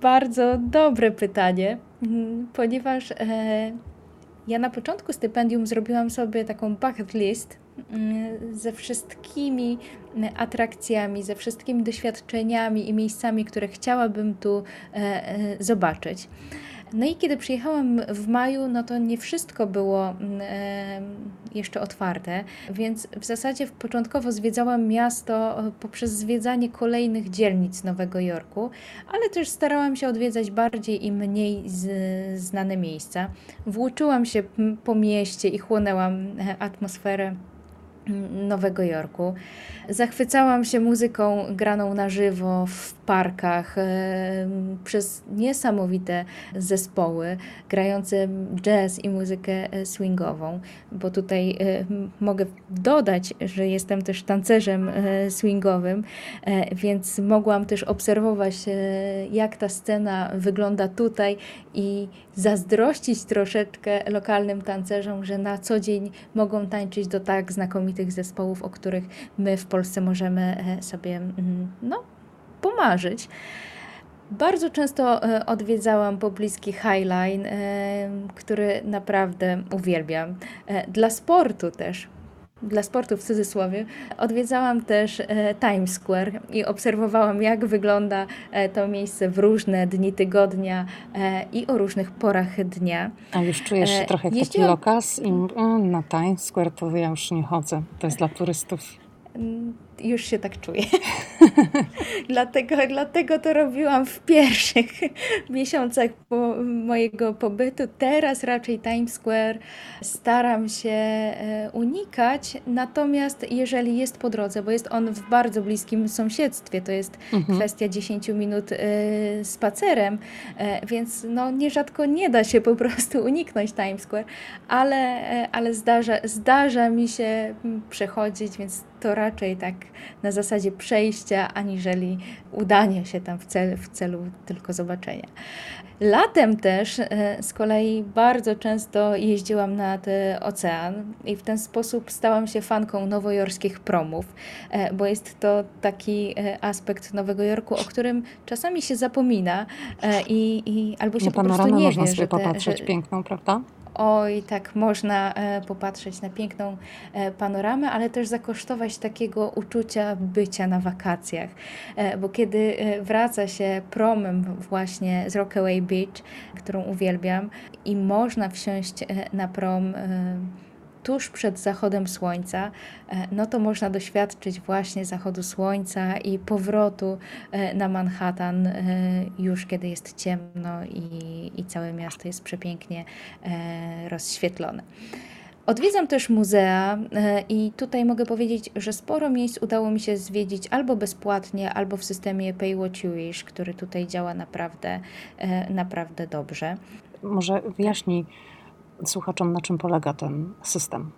bardzo dobre pytanie, mm, ponieważ e, ja na początku stypendium zrobiłam sobie taką bucket list mm, ze wszystkimi atrakcjami, ze wszystkimi doświadczeniami i miejscami, które chciałabym tu e, zobaczyć. No i kiedy przyjechałam w maju, no to nie wszystko było e, jeszcze otwarte, więc w zasadzie początkowo zwiedzałam miasto poprzez zwiedzanie kolejnych dzielnic Nowego Jorku, ale też starałam się odwiedzać bardziej i mniej znane miejsca. Włóczyłam się po mieście i chłonęłam e, atmosferę Nowego Jorku. Zachwycałam się muzyką graną na żywo w parkach e, przez niesamowite zespoły grające jazz i muzykę e, swingową, bo tutaj e, mogę dodać, że jestem też tancerzem swingowym, więc mogłam też obserwować, jak ta scena wygląda tutaj i zazdrościć troszeczkę lokalnym tancerzom, że na co dzień mogą tańczyć do tak znakomitych zespołów, o których my w Polsce możemy sobie mm, no, pomarzyć. Bardzo często e, odwiedzałam pobliski Highline, e, który naprawdę uwielbiam. E, dla sportu też, dla sportu w cudzysłowie, odwiedzałam też Times Square i obserwowałam, jak wygląda to miejsce w różne dni tygodnia i o różnych porach dnia. A już czujesz się trochę jak taki lokas i na Times Square to ja już nie chodzę, to jest dla turystów. Mm, już się tak czuję. dlatego, dlatego to robiłam w pierwszych miesiącach po mojego pobytu. Teraz raczej Times Square staram się e, unikać, natomiast jeżeli jest po drodze, bo jest on w bardzo bliskim sąsiedztwie, to jest mhm. kwestia 10 minut y, spacerem, y, więc no, nierzadko nie da się po prostu uniknąć Times Square, ale, ale zdarza, zdarza mi się przechodzić, więc to raczej tak na zasadzie przejścia, aniżeli udanie się tam w, cel, w celu tylko zobaczenia. Latem też e, z kolei bardzo często jeździłam nad ocean i w ten sposób stałam się fanką nowojorskich promów, e, bo jest to taki e, aspekt Nowego Jorku, o którym czasami się zapomina i, i albo się no, po prostu nie można wie, sobie że, te, popatrzeć że, piękną, prawda? Oj, tak można e, popatrzeć na piękną e, panoramę, ale też zakosztować takiego uczucia bycia na wakacjach. E, bo kiedy wraca się promem właśnie z Rockaway Beach, którą uwielbiam, i można wsiąść na prom tuż przed zachodem słońca, e, no to można doświadczyć właśnie zachodu słońca i powrotu e, na Manhattan e, już kiedy jest ciemno i, i całe miasto jest przepięknie rozświetlone. Odwiedzam też muzea i tutaj mogę powiedzieć, że sporo miejsc udało mi się zwiedzić albo bezpłatnie, albo w systemie Pay What You Wish, który tutaj działa naprawdę, naprawdę dobrze. Może wyjaśnij, słuchaczom, na czym polega ten system?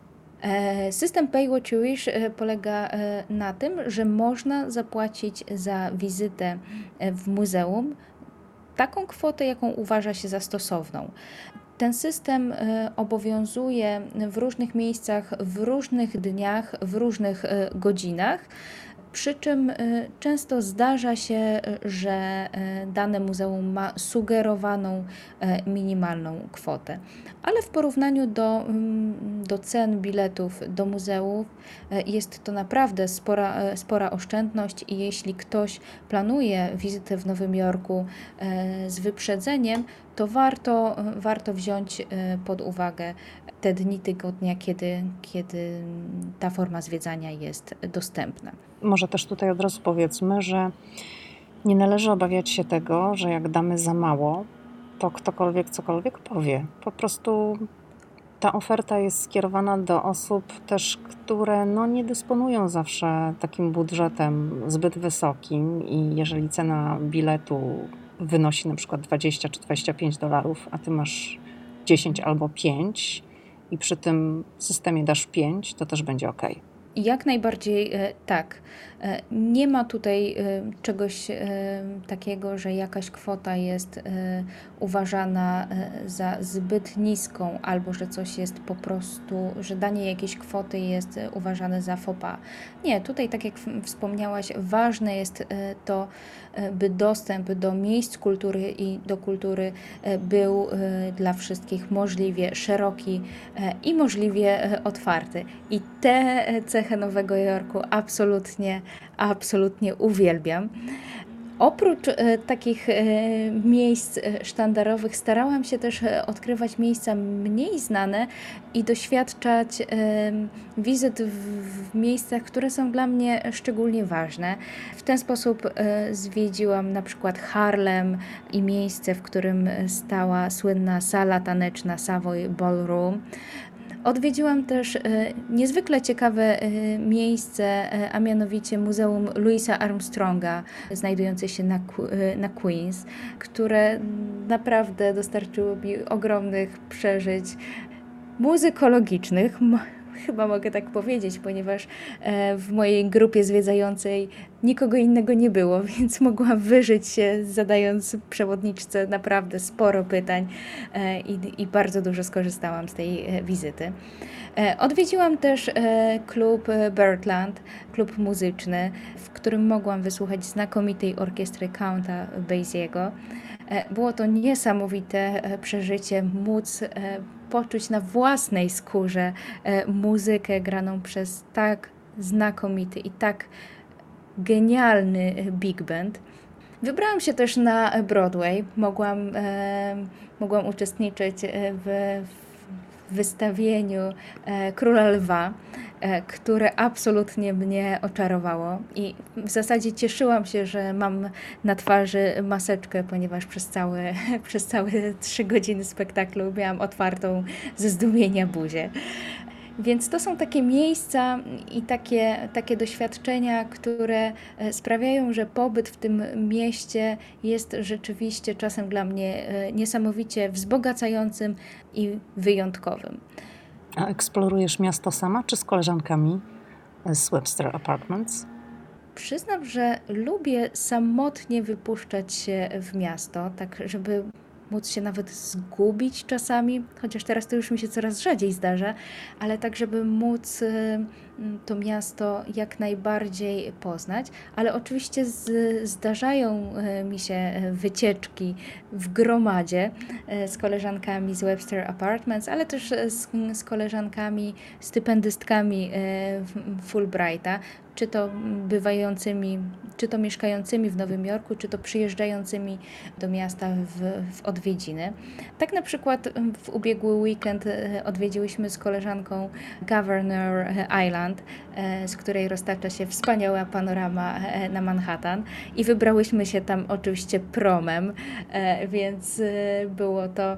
E, system Pay What You Wish e, polega e, na tym, że można zapłacić za wizytę w muzeum taką kwotę, jaką uważa się za stosowną. Ten system obowiązuje w różnych miejscach, w różnych dniach, w różnych godzinach. Przy czym często zdarza się, że dane muzeum ma sugerowaną minimalną kwotę. Ale w porównaniu do, mm, do cen biletów do muzeów jest to naprawdę spora, spora oszczędność i jeśli ktoś planuje wizytę w Nowym Jorku z wyprzedzeniem, to warto, warto wziąć pod uwagę te dni tygodnia, kiedy, kiedy ta forma zwiedzania jest dostępna. Może też tutaj od razu powiedzmy, że nie należy obawiać się tego, że jak damy za mało, to ktokolwiek cokolwiek powie. Po prostu ta oferta jest skierowana do osób też, które no, nie dysponują zawsze takim budżetem zbyt wysokim i jeżeli cena biletu wynosi na przykład 20 czy 25 dolarów, a ty masz 10 albo 5 i przy tym systemie dasz 5, to też będzie ok. Jak najbardziej e, tak. E, nie ma tutaj e, czegoś takiego, że jakaś kwota jest uważana za zbyt niską, albo że coś jest po prostu, że danie jakiejś kwoty jest uważane za fopa. Nie, tutaj, tak jak wspomniałaś, ważne jest to, by dostęp do miejsc kultury i do kultury był dla wszystkich możliwie szeroki i możliwie otwarty. I te cechy Nowego Jorku absolutnie, absolutnie uwielbiam. Oprócz e, takich e, miejsc e, sztandarowych starałam się też odkrywać miejsca mniej znane i doświadczać wizyt w miejscach, które są dla mnie szczególnie ważne. W ten sposób zwiedziłam na przykład Harlem i miejsce, w którym stała słynna sala taneczna Savoy Ballroom. Odwiedziłam też e, niezwykle ciekawe e, miejsce, e, a mianowicie Muzeum Louisa Armstronga, znajdujące się na, na Queens, które naprawdę dostarczyło mi ogromnych przeżyć muzykologicznych chyba mogę tak powiedzieć, ponieważ w mojej grupie zwiedzającej nikogo innego nie było, więc mogłam wyżyć się zadając przewodniczce naprawdę sporo pytań e, i, i bardzo dużo skorzystałam z tej e, wizyty. Odwiedziłam też klub Birdland, klub muzyczny, w którym mogłam wysłuchać znakomitej orkiestry Counta Basiego. Było to niesamowite przeżycie móc poczuć na własnej skórze e, muzykę graną przez tak znakomity i tak genialny e, big band. Wybrałam się też na Broadway. Mogłam, e, mogłam uczestniczyć w, w wystawieniu e, Króla Lwa. E, które absolutnie mnie oczarowało. I w zasadzie cieszyłam się, że mam na twarzy maseczkę, ponieważ przez całe, przez całe trzy godziny spektaklu miałam otwartą ze zdumienia buzię. Więc to są takie miejsca i takie, takie doświadczenia, które e, sprawiają, że pobyt w tym mieście jest rzeczywiście czasem dla mnie niesamowicie wzbogacającym i wyjątkowym. A eksplorujesz miasto sama czy z koleżankami z Webster Apartments? Przyznam, że lubię samotnie wypuszczać się w miasto, tak żeby móc się nawet zgubić czasami, chociaż teraz to już mi się coraz rzadziej zdarza, ale tak, żeby móc y, to miasto jak najbardziej poznać. Ale oczywiście z, zdarzają y, mi się wycieczki w gromadzie y, z koleżankami z Webster Apartments, ale też z, z koleżankami, stypendystkami Fulbrighta, czy to bywającymi, czy to mieszkającymi w Nowym Jorku, czy to przyjeżdżającymi do miasta w, w odwiedziny. Tak na przykład w ubiegły weekend e, odwiedziłyśmy z koleżanką Governor Island, e, z której roztacza się wspaniała panorama e, na Manhattan i wybrałyśmy się tam oczywiście promem, więc było to,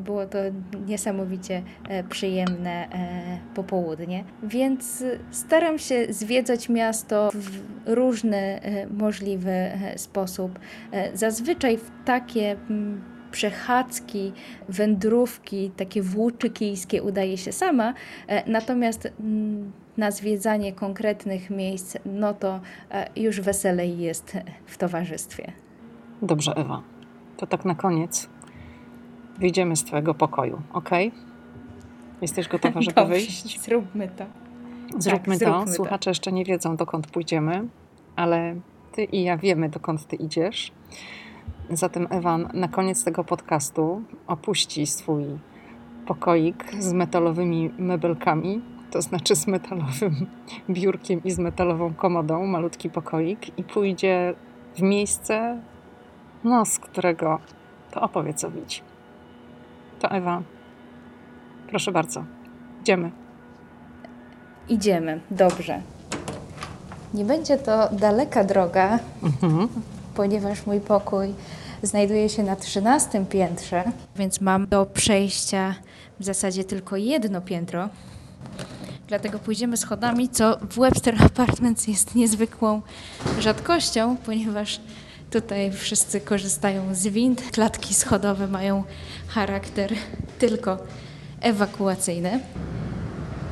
było to niesamowicie przyjemne popołudnie. Więc staram się zwiedzać miasto w różny e, możliwy e, sposób. E, zazwyczaj w takie przechadzki, wędrówki, takie włóczy kijskie udaje się sama, natomiast na zwiedzanie konkretnych miejsc, no to już weselej jest w towarzystwie. Dobrze, Ewa. To tak na koniec wyjdziemy z Twojego pokoju, ok? Jesteś gotowa, żeby Dobrze, wyjść? Zróbmy to. Zróbmy tak, to. Zróbmy Słuchacze to. jeszcze nie wiedzą, dokąd pójdziemy, ale ty i ja wiemy, dokąd ty idziesz. Zatem Ewan na koniec tego podcastu opuści swój pokoik z metalowymi mebelkami, to znaczy z metalowym biurkiem i z metalową komodą, malutki pokoik i pójdzie w miejsce, no z którego to opowiedz o widzi. To Ewa, proszę bardzo, idziemy. Idziemy, dobrze. Nie będzie to daleka droga, mhm. ponieważ mój pokój znajduje się na 13 piętrze, więc mam do przejścia w zasadzie tylko jedno piętro. Dlatego pójdziemy schodami, co w Webster Apartments jest niezwykłą rzadkością, ponieważ Tutaj wszyscy korzystają z wind. Klatki schodowe mają charakter tylko ewakuacyjny.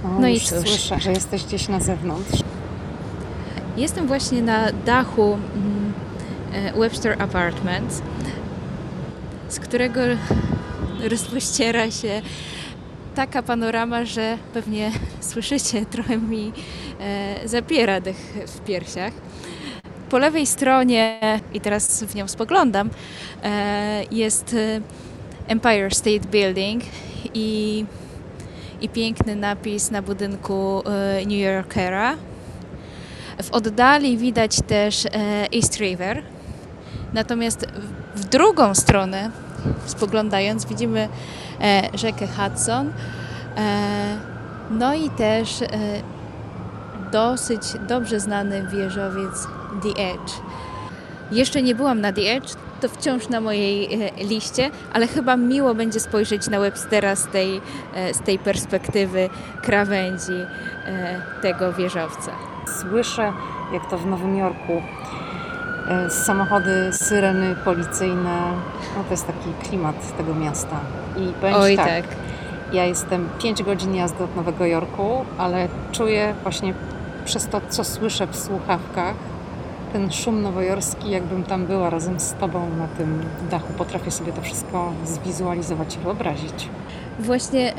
O, no i cóż. Słyszę, że jesteś gdzieś na zewnątrz. Jestem właśnie na dachu mm, e, Webster Apartments, z którego rozpościera się taka panorama, że pewnie słyszycie, trochę mi e, zapiera dech w piersiach. Po lewej stronie, i teraz w nią spoglądam, e, jest Empire State Building i, i piękny napis na budynku e, New Yorkera. W oddali widać też East River. Natomiast w drugą stronę, spoglądając, widzimy rzekę Hudson. No i też dosyć dobrze znany wieżowiec The Edge. Jeszcze nie byłam na The Edge, to wciąż na mojej e, liście, ale chyba miło będzie spojrzeć na Webstera z tej, e, z tej perspektywy krawędzi e, tego wieżowca. Słyszę, jak to w Nowym Jorku. Samochody, syreny policyjne. No to jest taki klimat tego miasta. I powiem Oj, tak, tak. Ja jestem 5 godzin jazdy od Nowego Jorku, ale czuję właśnie przez to, co słyszę w słuchawkach, ten szum nowojorski, jakbym tam była razem z Tobą na tym dachu, potrafię sobie to wszystko zwizualizować i wyobrazić. Właśnie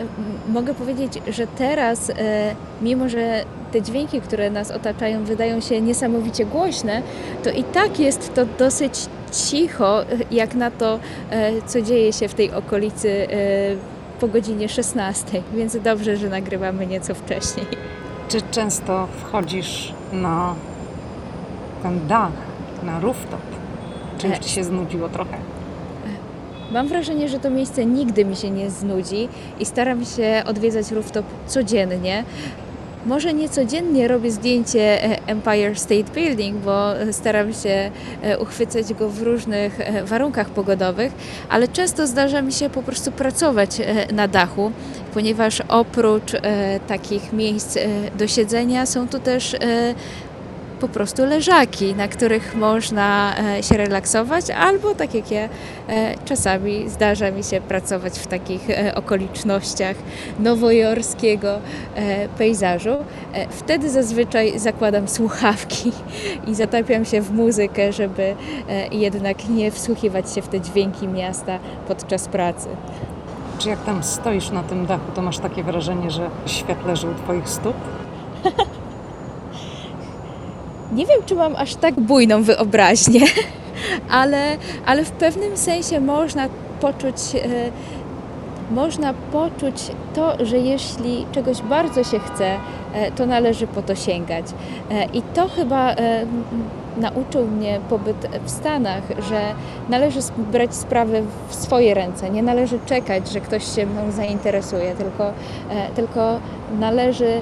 mogę powiedzieć, że teraz, e, mimo że te dźwięki, które nas otaczają, wydają się niesamowicie głośne, to i tak jest to dosyć cicho, jak na to, e, co dzieje się w tej okolicy e, po godzinie 16, więc dobrze, że nagrywamy nieco wcześniej. Czy często wchodzisz na ten dach, na rooftop? Czy Ci się znudziło trochę? Mam wrażenie, że to miejsce nigdy mi się nie znudzi i staram się odwiedzać rooftop codziennie. Może nie codziennie robię zdjęcie e, Empire State Building, bo staram się e, uchwycać go w różnych e, warunkach pogodowych, ale często zdarza mi się po prostu pracować na dachu, ponieważ oprócz takich miejsc do siedzenia są tu też po prostu leżaki, na których można e, się relaksować, albo tak jak ja, e, czasami zdarza mi się pracować w takich e, okolicznościach nowojorskiego pejzażu. Wtedy zazwyczaj zakładam słuchawki i zatapiam się w muzykę, żeby jednak nie wsłuchiwać się w te dźwięki miasta podczas pracy. Czy jak tam stoisz na tym dachu, to masz takie wrażenie, że świat leży u Twoich stóp? Nie wiem, czy mam aż tak bujną wyobraźnię, ale, ale w pewnym sensie można poczuć, e, można poczuć to, że jeśli czegoś bardzo się chce, e, to należy po to sięgać. E, I to chyba nauczył mnie pobyt w Stanach, że należy brać sprawy w swoje ręce. Nie należy czekać, że ktoś się mną zainteresuje, tylko, tylko należy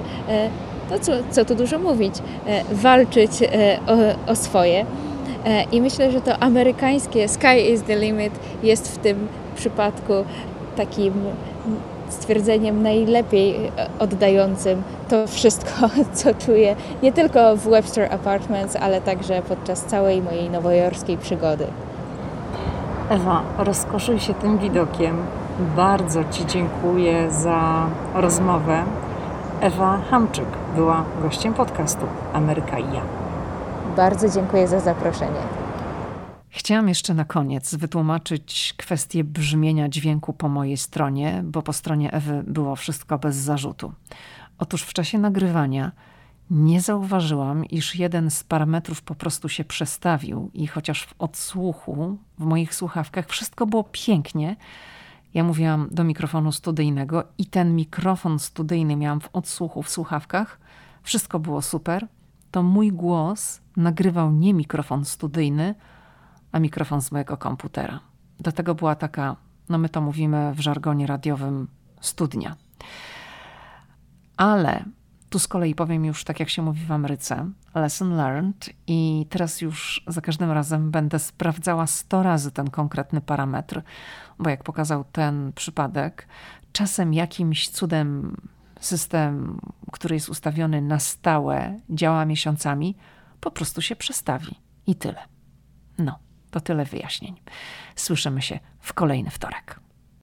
no co, co tu dużo mówić, e, walczyć e, o, o swoje. E, I myślę, że to amerykańskie sky is the limit jest w tym przypadku takim stwierdzeniem najlepiej oddającym to wszystko, co czuję nie tylko w Webster Apartments, ale także podczas całej mojej nowojorskiej przygody. Ewa, rozkoszuj się tym widokiem. Bardzo Ci dziękuję za rozmowę. Ewa Hamczyk była gościem podcastu Ameryka i ja. Bardzo dziękuję za zaproszenie. Chciałam jeszcze na koniec wytłumaczyć kwestię brzmienia dźwięku po mojej stronie, bo po stronie Ewy było wszystko bez zarzutu. Otóż w czasie nagrywania nie zauważyłam, iż jeden z parametrów po prostu się przestawił i chociaż w odsłuchu, w moich słuchawkach wszystko było pięknie, ja mówiłam do mikrofonu studyjnego i ten mikrofon studyjny miałam w odsłuchu w słuchawkach. Wszystko było super. To mój głos nagrywał nie mikrofon studyjny, a mikrofon z mojego komputera. Do tego była taka, no my to mówimy w żargonie radiowym, studnia. Ale tu z kolei powiem już tak, jak się mówi w Ameryce, lesson learned, i teraz już za każdym razem będę sprawdzała 100 razy ten konkretny parametr, bo jak pokazał ten przypadek, czasem jakimś cudem system, który jest ustawiony na stałe, działa miesiącami, po prostu się przestawi i tyle. No. To tyle wyjaśnień. Słyszymy się w kolejny wtorek.